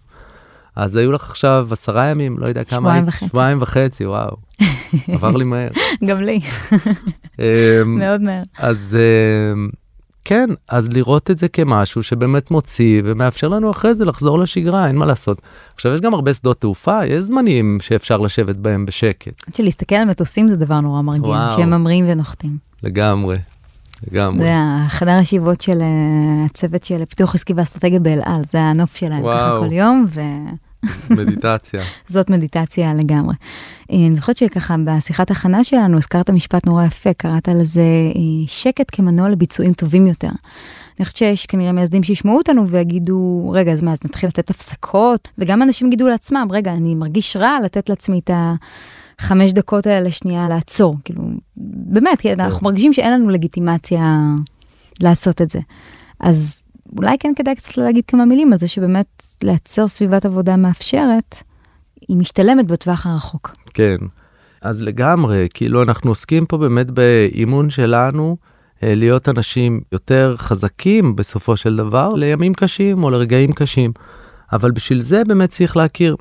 אז היו לך עכשיו עשרה ימים, לא יודע כמה... שבועיים? וחצי. שבועיים וחצי, וואו. עבר לי מהר. גם לי, אמ, מאוד מהר. אז אמ, כן, אז לראות את זה כמשהו שבאמת מוציא ומאפשר לנו אחרי זה לחזור לשגרה, אין מה לעשות. עכשיו, יש גם הרבה שדות תעופה, יש זמנים שאפשר לשבת בהם בשקט, עד שלהסתכל על מטוסים זה דבר נורא מרגיע, וואו. שהם ממריאים ונוחתים. לגמרי. לגמרי. זה החדר ישיבות של אה, הצוות של פיתוח עסקי ואסטרטגיה באל על, זה הנוף שלהם ככה וואו. כל יום, מדיטציה. וזאת מדיטציה לגמרי. אה, אני זוכרת שככה בשיחת הכנה שלנו הזכרת משפט נורא יפה, קראת לזה אה, שקט כמנוע לביצועים טובים יותר. אני חושבת שיש כנראה מייסדים שישמעו אותנו ויגידו, רגע, אז מה, אז נתחיל לתת הפסקות? וגם אנשים יגידו לעצמם, רגע, אני מרגיש רע לתת לעצמי את החמש דקות האלה שנייה לעצור. כאילו, באמת, כי אנחנו מרגישים שאין לנו לגיטימציה לעשות את זה. אז אולי כן כדאי קצת להגיד כמה מילים על זה שבאמת לייצר סביבת עבודה מאפשרת, היא משתלמת בטווח הרחוק. כן. אז לגמרי, כאילו אנחנו עוסקים פה באמת באימון שלנו אה, להיות אנשים יותר חזקים בסופו של דבר לימים קשים או לרגעים קשים. אבל בשביל זה באמת צריך להכיר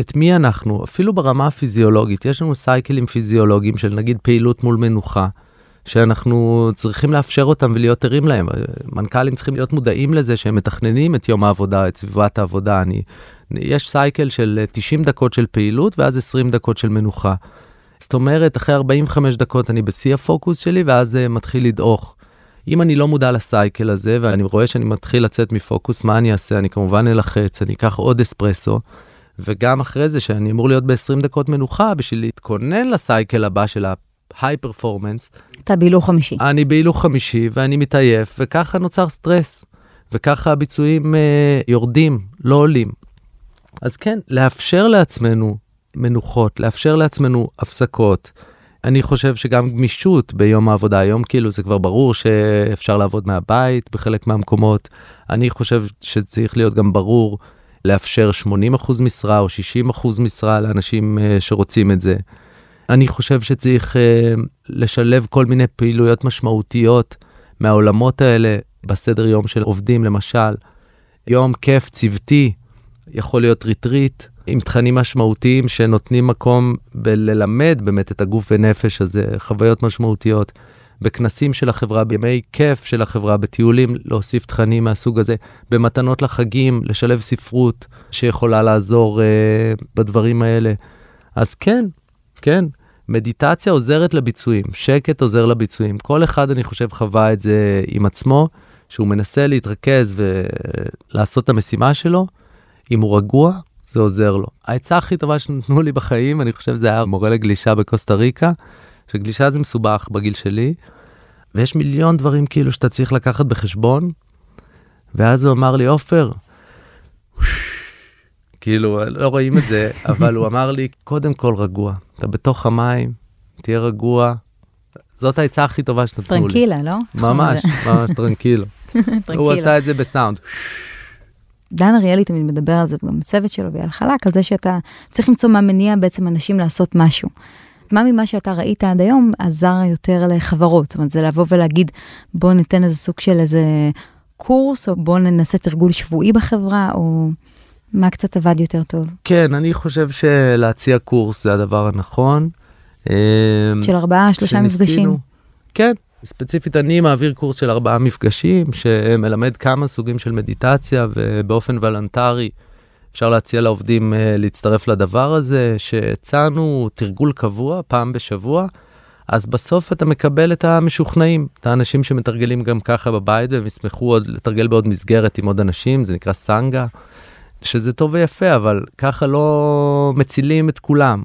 את מי אנחנו, אפילו ברמה הפיזיולוגית, יש לנו סייקלים פיזיולוגיים של נגיד פעילות מול מנוחה, שאנחנו צריכים לאפשר אותם ולהיות ערים להם. מנכ"לים צריכים להיות מודעים לזה שהם מתכננים את יום העבודה, את סביבת העבודה. אני, יש סייקל של 90 דקות של פעילות ואז 20 דקות של מנוחה. זאת אומרת, אחרי 45 דקות אני בשיא הפוקוס שלי ואז זה מתחיל לדעוך. אם אני לא מודע לסייקל הזה ואני רואה שאני מתחיל לצאת מפוקוס, מה אני אעשה? אני כמובן אלחץ, אני אקח עוד אספרסו, וגם אחרי זה שאני אמור להיות ב-20 דקות מנוחה בשביל להתכונן לסייקל הבא של ההיי פרפורמנס, אתה בהילוך חמישי. אני בהילוך חמישי ואני מתעייף, וככה נוצר סטרס, וככה הביצועים אה, יורדים, לא עולים. אז כן, לאפשר לעצמנו מנוחות, לאפשר לעצמנו הפסקות. אני חושב שגם גמישות ביום העבודה, היום כאילו זה כבר ברור שאפשר לעבוד מהבית בחלק מהמקומות. אני חושב שצריך להיות גם ברור לאפשר 80% משרה או 60% משרה לאנשים אה, שרוצים את זה. אני חושב שצריך אה, לשלב כל מיני פעילויות משמעותיות מהעולמות האלה בסדר יום של עובדים, למשל, יום כיף צוותי, יכול להיות ריטריט עם תכנים משמעותיים שנותנים מקום בללמד באמת את הגוף ונפש הזה, חוויות משמעותיות. בכנסים של החברה, בימי כיף של החברה, בטיולים, להוסיף תכנים מהסוג הזה, במתנות לחגים, לשלב ספרות שיכולה לעזור אה, בדברים האלה. אז כן, כן, מדיטציה עוזרת לביצועים, שקט עוזר לביצועים. כל אחד, אני חושב, חווה את זה עם עצמו, שהוא מנסה להתרכז ולעשות את המשימה שלו. אם הוא רגוע, זה עוזר לו. העצה הכי טובה שנתנו לי בחיים, אני חושב, זה היה מורה לגלישה בקוסטה ריקה, שגלישה זה מסובך בגיל שלי, ויש מיליון דברים כאילו שאתה צריך לקחת בחשבון, ואז הוא אמר לי, עופר, כאילו, לא רואים את זה, אבל הוא אמר לי, קודם כל רגוע, אתה בתוך המים, תהיה רגוע. זאת העצה הכי טובה שנתנו לי. טרנקילה, לא? ממש, ממש טרנקילו. הוא. עשה את זה בסאונד. דן אריאלי תמיד מדבר על זה, וגם בצוות שלו ויאל חלק, על זה שאתה צריך למצוא מה מניע בעצם אנשים לעשות משהו. מה ממה שאתה ראית עד היום עזר יותר לחברות? זאת אומרת, זה לבוא ולהגיד, בוא ניתן איזה סוג של איזה קורס, או בוא ננסה תרגול שבועי בחברה, או מה קצת עבד יותר טוב? כן, אני חושב שלהציע קורס זה הדבר הנכון. אמ, של ארבעה, שלושה שניסינו- מפגשים? כן, ספציפית אני מעביר קורס של ארבעה מפגשים שמלמד כמה סוגים של מדיטציה ובאופן וולנטרי אפשר להציע לעובדים אה, להצטרף לדבר הזה, שהצענו תרגול קבוע פעם בשבוע, אז בסוף אתה מקבל את המשוכנעים, את האנשים שמתרגלים גם ככה בבית והם ישמחו עוד לתרגל בעוד מסגרת עם עוד אנשים, זה נקרא סנגה, שזה טוב ויפה, אבל ככה לא מצילים את כולם.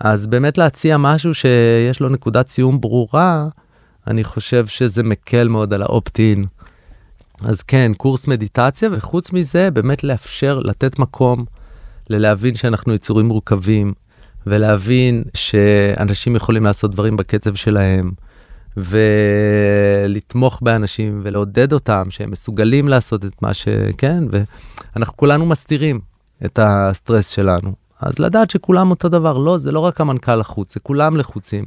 אז באמת להציע משהו שיש לו נקודת סיום ברורה, אני חושב שזה מקל מאוד על האופט-אין. אז כן, קורס מדיטציה, וחוץ מזה, באמת לאפשר, לתת מקום ללהבין שאנחנו יצורים מורכבים, ולהבין שאנשים יכולים לעשות דברים בקצב שלהם, ולתמוך באנשים ולעודד אותם שהם מסוגלים לעשות את מה שכן, ואנחנו כולנו מסתירים את הסטרס שלנו. אז לדעת שכולם אותו דבר, לא, זה לא רק המנכ"ל לחוץ, זה כולם לחוצים.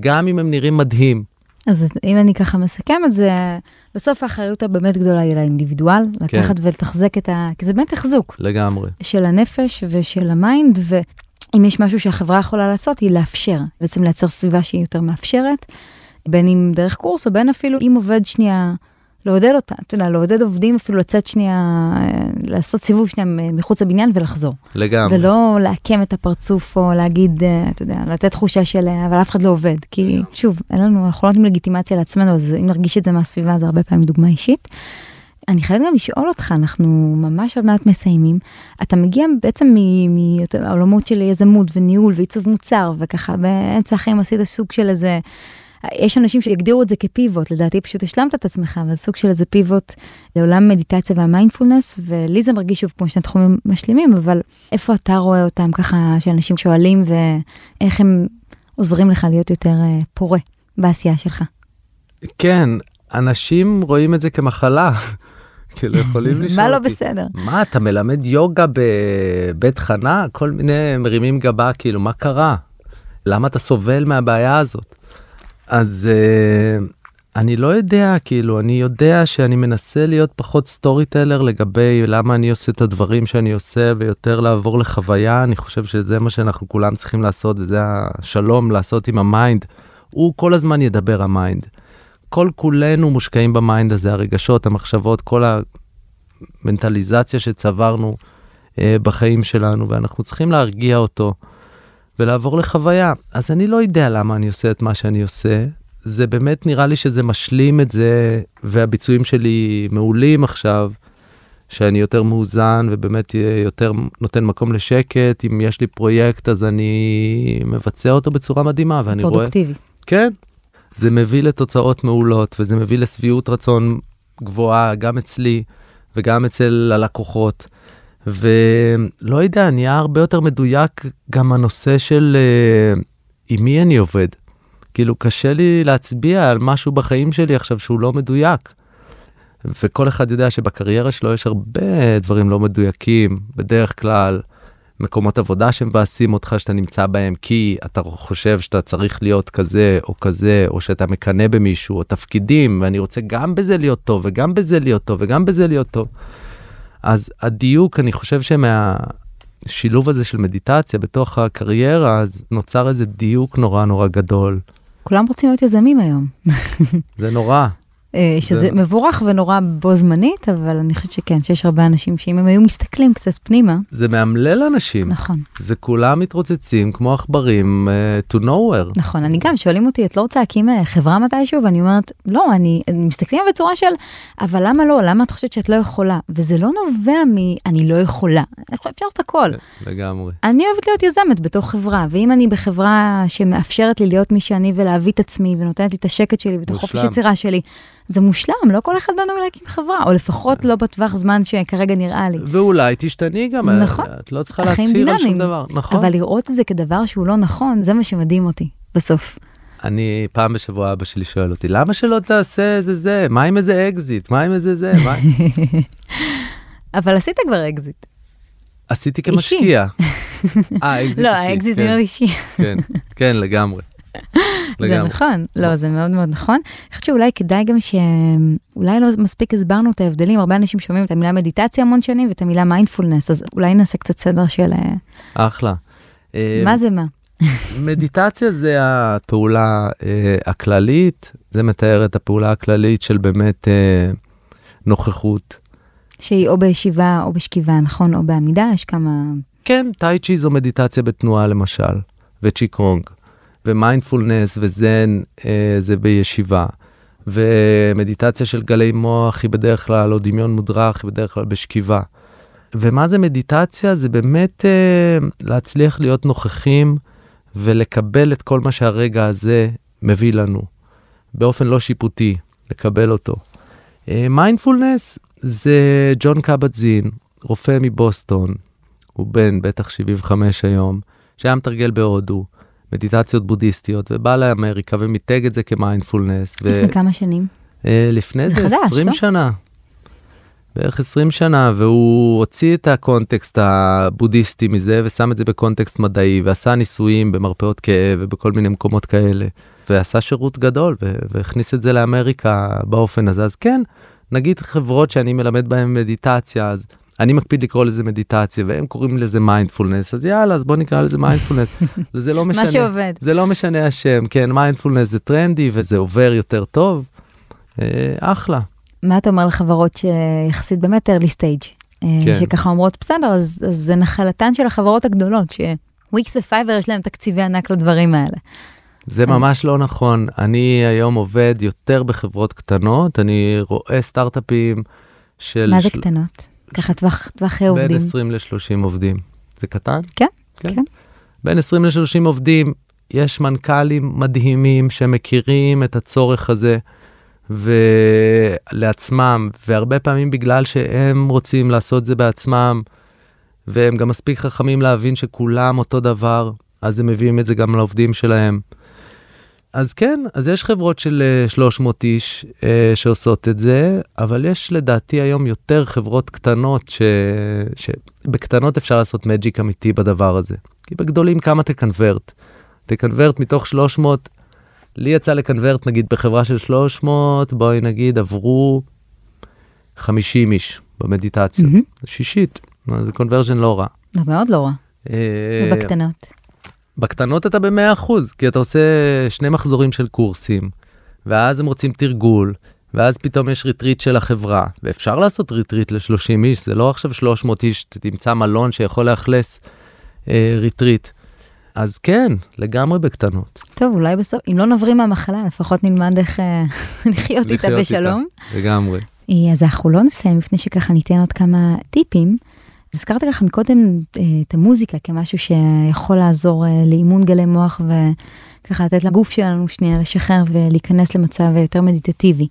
גם אם הם נראים מדהים, אז אם אני ככה מסכם את זה, בסוף האחריות הבאמת גדולה היא לאינדיבידואל, לקחת ולתחזק את ה... כי זה באמת תחזוק לגמרי. של הנפש ושל ה-mind, ואם יש משהו שהחברה יכולה לעשות, היא לאפשר, בעצם לייצר סביבה שהיא יותר מאפשרת, בין אם דרך קורס או בין אפילו אם עובד שנייה לעודד אותה, אתה יודע, לעודד עובדים אפילו לצאת שנייה, אה, לעשות סיבוב שנייה מחוץ לבניין ולחזור. לגמרי. ולא לעקם את הפרצוף או להגיד, אה, אתה יודע, לתת תחושה של אה, אבל אף אחד לא עובד. כי שוב, אין לנו, אנחנו לא נותנים לגיטימציה לעצמנו, אז אם נרגיש את זה מהסביבה, זה הרבה פעמים דוגמה אישית. אני חייבת גם לשאול אותך, אנחנו ממש עוד מעט מסיימים. אתה מגיע בעצם מהעולמות של יזמות וניהול ועיצוב מוצר, וככה באמצע החיים עשית סוג של איזה... יש אנשים שיגדירו את זה כפיבוט, לדעתי פשוט השלמת את עצמך, אבל סוג של איזה פיבוט לעולם מדיטציה והמיינדפולנס, ולי זה מרגיש שוב כמו שני תחומים משלימים, אבל איפה אתה רואה אותם ככה, שאנשים שואלים ואיך הם עוזרים לך להיות יותר אה, פורה בעשייה שלך? כן, אנשים רואים את זה כמחלה. כאילו יכולים לשאול מה לא אותי, בסדר? מה אתה מלמד יוגה בבית חנה כל מיני מרימים גבה כאילו מה קרה למה אתה סובל מהבעיה הזאת. אז אה, אני לא יודע כאילו אני יודע שאני מנסה להיות פחות storyteller לגבי למה אני עושה את הדברים שאני עושה ויותר לעבור לחוויה אני חושב שזה מה שאנחנו כולם צריכים לעשות וזה השלום לעשות עם ה-mind. הוא כל הזמן ידבר ה-mind. כל כולנו מושקעים ב-mind הזה הרגשות המחשבות כל המנטליזציה שצברנו אה, בחיים שלנו ואנחנו צריכים להרגיע אותו ולעבור לחוויה אז אני לא יודע למה אני עושה את מה שאני עושה זה באמת נראה לי שזה משלים את זה והביצועים שלי מעולים עכשיו. שאני יותר מאוזן ובאמת יותר נותן מקום לשקט אם יש לי פרויקט אז אני מבצע אותו בצורה מדהימה ואני רואה פרודוקטיבי. כן זה מביא לתוצאות מעולות וזה מביא לשביעות רצון גבוהה גם אצלי וגם אצל הלקוחות. ולא יודע, נהיה הרבה יותר מדויק גם הנושא של uh, עם מי אני עובד. כאילו קשה לי להצביע על משהו בחיים שלי עכשיו שהוא לא מדויק. וכל אחד יודע שבקריירה שלו יש הרבה דברים לא מדויקים בדרך כלל. מקומות עבודה שמבאסים אותך שאתה נמצא בהם כי אתה חושב שאתה צריך להיות כזה או כזה או שאתה מקנא במישהו או תפקידים ואני רוצה גם בזה להיות טוב וגם בזה להיות טוב וגם בזה להיות טוב. אז הדיוק אני חושב שמהשילוב הזה של מדיטציה בתוך הקריירה אז נוצר איזה דיוק נורא נורא גדול. כולם רוצים להיות יזמים היום. זה נורא. אה, שזה זה- מבורך ונורא בו זמנית, אבל אני חושבת שכן, שיש הרבה אנשים שאם הם היו מסתכלים קצת פנימה, זה מאמלל אנשים. נכון, זה כולם מתרוצצים כמו עכברים uh, to nowhere. נכון, אני גם, שואלים אותי, את לא רוצה להקים אה, חברה מתישהו? ואני אומרת, לא, אני, מסתכלים בצורה של, אבל למה לא? למה את חושבת שאת לא יכולה? וזה לא נובע מ, אני לא יכולה, אפשר לעשות הכל. לגמרי. אני אוהבת להיות יזמת בתוך חברה, ואם אני בחברה שמאפשרת לי להיות מי שאני ולהביא את עצמי ונותנת לי את השקט שלי ואת החופש. יצירה שלי, זה מושלם, לא כל אחד בנו להקים חברה, או לפחות לא בטווח זמן שכרגע נראה לי. ואולי תשתני גם, אה, נכון. את לא צריכה להצהיר על שום. דבר, נכון? אבל לראות את זה כדבר שהוא לא נכון, זה מה שמדהים אותי, בסוף. אני פעם בשבוע אבא שלי שואל אותי למה שלא תעשה איזה זה מה עם איזה אקזיט מה עם איזה זה מה אבל עשית כבר אקזיט. עשיתי כמשקיע. אה אקזיט לא, אישי, האקזיט כן, מאוד אישי. כן כן לגמרי. זה. נכון, לא, זה מאוד מאוד נכון. אני חושבת שאולי כדאי גם שאולי לא מספיק הסברנו את ההבדלים, הרבה אנשים שומעים את המילה מדיטציה המון שנים ואת המילה מיינדפולנס, אז אולי נעשה קצת סדר של אה, אחלה. אה, מה זה מה. מדיטציה זה הפעולה אה, הכללית זה מתאר את הפעולה הכללית של באמת אה, נוכחות. שהיא או בישיבה או בשכיבה, נכון, או בעמידה, יש כמה... כן, טאי צ'י זו מדיטציה בתנועה למשל, וצ'יקונג, ומיינדפולנס וזן אה, זה בישיבה, ומדיטציה של גלי מוח היא בדרך כלל, או דמיון מודרך היא בדרך כלל בשכיבה. ומה זה מדיטציה? זה באמת אה, להצליח להיות נוכחים ולקבל את כל מה שהרגע הזה מביא לנו, באופן לא שיפוטי, לקבל אותו. מיינדפולנס זה ג'ון קבט זין, רופא מבוסטון, הוא בן בטח 75 היום, שהיה מתרגל בהודו, מדיטציות בודהיסטיות, ובא לאמריקה ומיתג את זה כמיינדפולנס. ו- לפני כמה שנים. אה, לפני זה זה חדש, 20 לא? שנה. בערך 20 שנה, והוא הוציא את ה-context הבודהיסטי מזה ושם את זה ב-context מדעי, ועשה ניסויים במרפאות כאב ובכל מיני מקומות כאלה, ועשה שירות גדול ו- והכניס את זה לאמריקה באופן הזה. אז כן, נגיד חברות שאני מלמד בהן מדיטציה, אז אני מקפיד לקרוא לזה מדיטציה, והם קוראים לזה מיינדפולנס, אז יאללה, אז בוא נקרא לזה מיינדפולנס. זה לא משנה. מה שעובד. זה לא משנה השם, כן, מיינדפולנס זה טרנדי וזה עובר יותר טוב. אה, אחלה. מה אתה אומר לחברות שיחסית באמת early stage, אה, כן. שככה אומרות בסדר, אז, אז זה נחלתן של החברות הגדולות, שוויקס ו-Fiverr יש להם תקציבי ענק לדברים האלה. זה ממש לא נכון. אני היום עובד יותר בחברות קטנות, אני רואה סטארט-אפים של... מה זה של- קטנות? ככה טווח, טווחי בין עובדים. 20 ל-30 עובדים. זה קטן? כן, כן. כן. בין 20 ל-30 עובדים, יש מנכ"לים מדהימים שמכירים את הצורך הזה ולעצמם, והרבה פעמים בגלל שהם רוצים לעשות זה בעצמם, והם גם מספיק חכמים להבין שכולם אותו דבר, אז הם מביאים את זה גם לעובדים שלהם. אז כן, אז יש חברות של אה, 300 איש אה, שעושות את זה, אבל יש לדעתי היום יותר חברות קטנות, ש... שבקטנות אפשר לעשות מג'יק אמיתי בדבר הזה. כי בגדולים כמה תקonvert? תקonvert מתוך 300, לי יצא ל-convert נגיד בחברה של 300, בואי נגיד עברו 50 איש במדיטציות, מהמם. שישית, זה conversion לא רע. מאוד לא רע, אה, ובקטנות. בקטנות אתה ב-100%, כי אתה עושה שני מחזורים של קורסים, ואז הם רוצים תרגול, ואז פתאום יש retreat של החברה, ואפשר לעשות retreat ל-30 איש, זה לא עכשיו 300 איש, תמצא מלון שיכול לאכלס אה, retreat. אז כן, לגמרי בקטנות. טוב, אולי בסוף, אם לא נבריא מהמחלה, לפחות נלמד איך אה, לחיות איתה לחיות בשלום. איתה, לגמרי. אה, אז אנחנו לא נסיים לפני שככה ניתן עוד כמה טיפים. הזכרת ככה מקודם אה, את המוזיקה כמשהו שיכול לעזור אה, לאימון גלי מוח וככה לתת לגוף שלנו שנייה לשחרר ולהיכנס למצב יותר מדיטטיבי.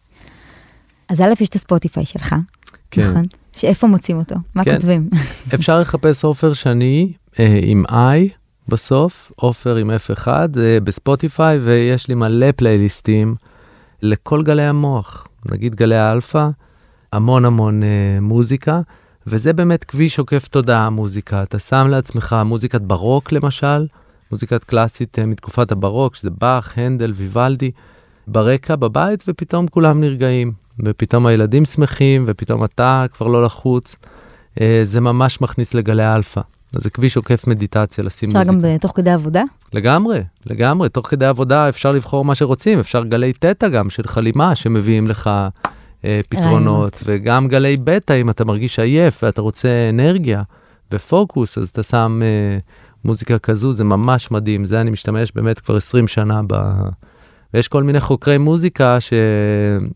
אז א', יש את ה-Spotify שלך, כן. נכון? שאיפה מוצאים אותו? מה כן. כותבים? אפשר לחפש עופר שני אה, עם i בסוף, עופר עם f1 אה, בספוטיפיי, ויש לי מלא פלייליסטים לכל גלי המוח, נגיד גלי האלפא, המון המון אה, מוזיקה, וזה באמת כביש עוקף תודעה מוזיקה. אתה שם לעצמך מוזיקת ברוק למשל, מוזיקת קלאסית אה, מתקופת הברוק, שזה באך, הנדל, ויוולדי, ברקע בבית, ופתאום כולם נרגעים, ופתאום הילדים שמחים, ופתאום אתה כבר לא לחוץ. אה, זה ממש מכניס לגלי האלפא. אז זה כביש עוקף מדיטציה לשים אפשר מוזיקה. גם ב- תוך כדי עבודה? לגמרי, לגמרי. תוך כדי עבודה אפשר לבחור מה שרוצים, אפשר גלי תטא גם של חלימה שמביאים לך פתרונות, וגם גלי בטא אם אתה מרגיש עייף ואתה רוצה אנרגיה ופוקוס, אז אתה שם אה, מוזיקה כזו, זה ממש מדהים. זה אני משתמש באמת כבר 20 שנה ב... ויש כל מיני חוקרי מוזיקה,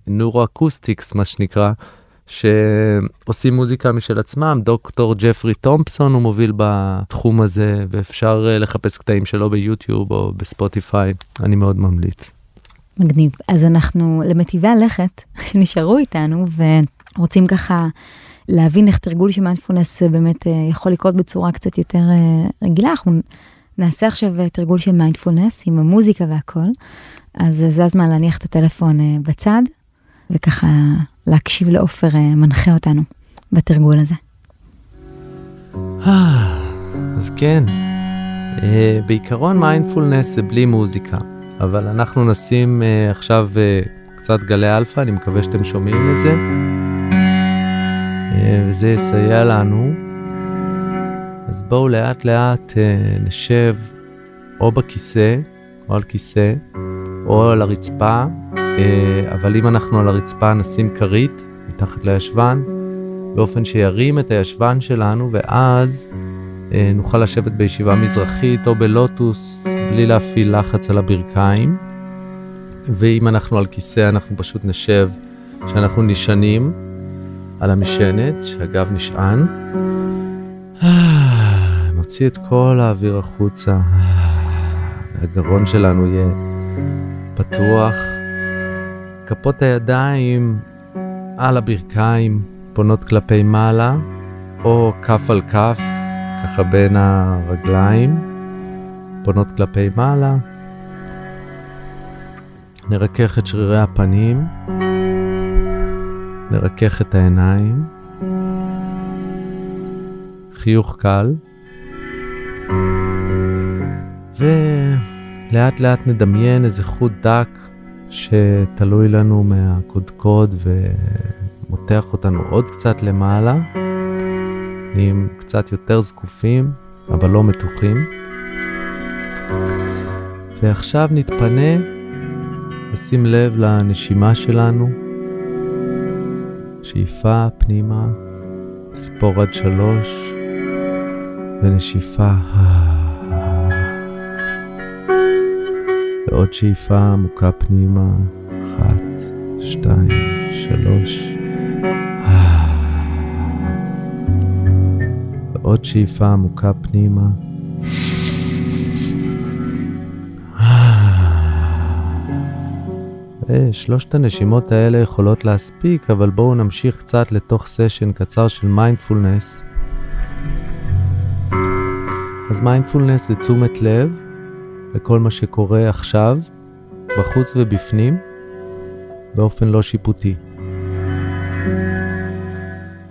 neuro-acoustics, מה שנקרא, שעושים מוזיקה משל עצמם, דוקטור ג'פרי תומפסון הוא מוביל בתחום הזה, ואפשר אה, לחפש קטעים שלו ביוטיוב או בספוטיפיי, אני מאוד ממליץ. מגניב. אז אנחנו למטיבי הלכת שנשארו איתנו ורוצים ככה להבין איך תרגול של מיינדפולנס באמת אה, יכול לקרות בצורה קצת יותר אה, רגילה. אנחנו נעשה עכשיו אה, תרגול של מיינדפולנס עם המוזיקה והכל. אז אה, זה הזמן להניח את הטלפון אה, בצד וככה להקשיב לעופר אה, מנחה אותנו בתרגול הזה. אז כן, אה, בעיקרון מיינדפולנס זה בלי מוזיקה, אבל אנחנו נשים אה, עכשיו אה, קצת גלי אלפא, אני מקווה שאתם שומעים את זה, אה, וזה יסייע לנו. אז בואו לאט לאט אה, נשב או בכיסא, או על כיסא, או על הרצפה, אה, אבל אם אנחנו על הרצפה נשים כרית מתחת לישבן, באופן שירים את הישבן שלנו, ואז נוכל לשבת בישיבה מזרחית או בלוטוס בלי להפעיל לחץ על הברכיים. ואם אנחנו על כיסא, אנחנו פשוט נשב שאנחנו נשענים על המשענת, שהגב נשען. נוציא את כל האוויר החוצה. הגרון שלנו יהיה פתוח. כפות הידיים על הברכיים פונות כלפי מעלה, או כף על כף, ככה בין הרגליים, פונות כלפי מעלה. נרכך את שרירי הפנים, נרכך את העיניים, חיוך קל, ולאט לאט נדמיין איזה חוט דק שתלוי לנו מהקודקוד ומותח אותנו עוד קצת למעלה, עם קצת יותר זקופים, אבל לא מתוחים. ועכשיו נתפנה לשים לב לנשימה שלנו, שאיפה פנימה, ספור עד שלוש, ונשיפה. ועוד שאיפה עמוקה פנימה, אחת, שתיים, שלוש. ועוד שאיפה עמוקה פנימה. שלושת הנשימות האלה יכולות להספיק, אבל בואו נמשיך קצת לתוך סשן קצר של מיינדפולנס. אז מיינדפולנס זה תשומת לב לכל מה שקורה עכשיו, בחוץ ובפנים, באופן לא שיפוטי.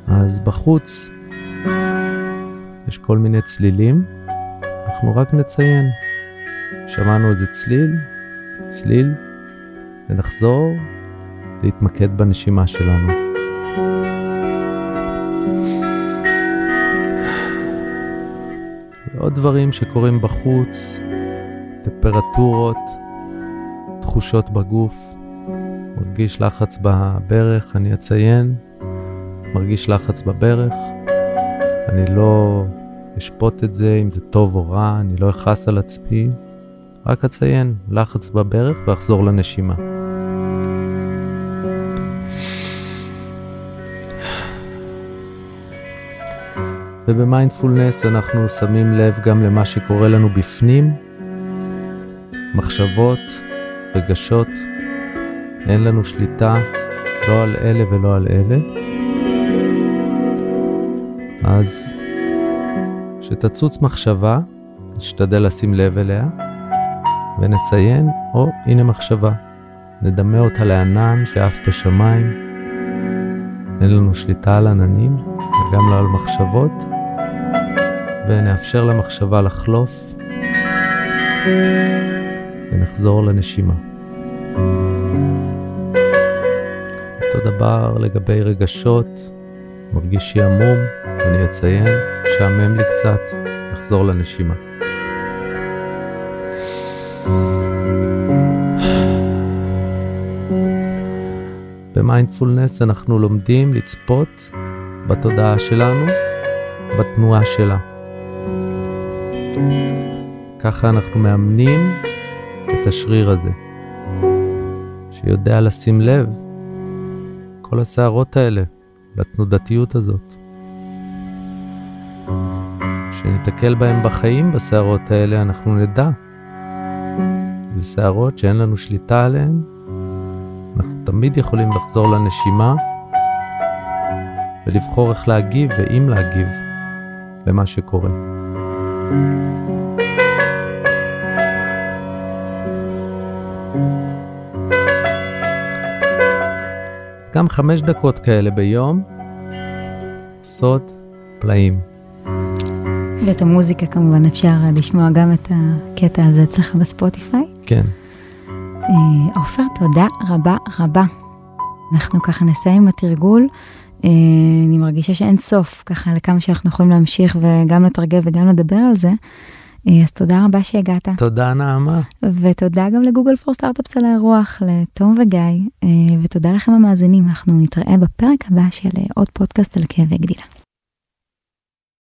אז בחוץ יש כל מיני צלילים, אנחנו רק נציין. שמענו איזה צליל, צליל, ונחזור להתמקד בנשימה שלנו. ועוד דברים שקורים בחוץ, טמפרטורות, תחושות בגוף, מרגיש לחץ בברך, אני אציין, מרגיש לחץ בברך, אני לא אשפוט את זה אם זה טוב או רע, אני לא אכעס על עצמי, רק אציין לחץ בברך ואחזור לנשימה. ובמיינדפולנס אנחנו שמים לב גם למה שקורה לנו בפנים, מחשבות, רגשות, אין לנו שליטה לא על אלה ולא על אלה. אז כשתצוץ מחשבה, נשתדל לשים לב אליה ונציין, או הנה מחשבה, נדמה אותה לענן שעף בשמיים, אין לנו שליטה על עננים וגם לא על מחשבות, ונאפשר למחשבה לחלוף ונחזור לנשימה. אותו דבר לגבי רגשות, מרגיש שעמום, אני אציין, שעמם לי קצת, נחזור לנשימה. במיינדפולנס אנחנו לומדים לצפות בתודעה שלנו, בתנועה שלה. ככה אנחנו מאמנים את השריר הזה, שיודע לשים לב כל הסערות האלה, לתנודתיות הזאת. כשניתקל בהם בחיים, בסערות האלה, אנחנו נדע. זה סערות שאין לנו שליטה עליהן, אנחנו תמיד יכולים לחזור לנשימה ולבחור איך להגיב ואם להגיב למה שקורה. גם חמש דקות כאלה ביום עושות פלאים. ואת המוזיקה כמובן אפשר לשמוע גם את הקטע הזה אצלך בספוטיפיי. כן. אה, עופר, תודה רבה רבה. אנחנו ככה נסיים עם התרגול. אה, אני מרגישה שאין סוף ככה לכמה שאנחנו יכולים להמשיך וגם לתרגל וגם לדבר על זה. אה, אז תודה רבה שהגעת. תודה נעמה. ותודה גם לגוגל פור סטארט-אפס על האירוח, לתום וגיא, ותודה לכם המאזינים. אנחנו נתראה בפרק הבא של עוד פודקאסט על כאבי גדילה.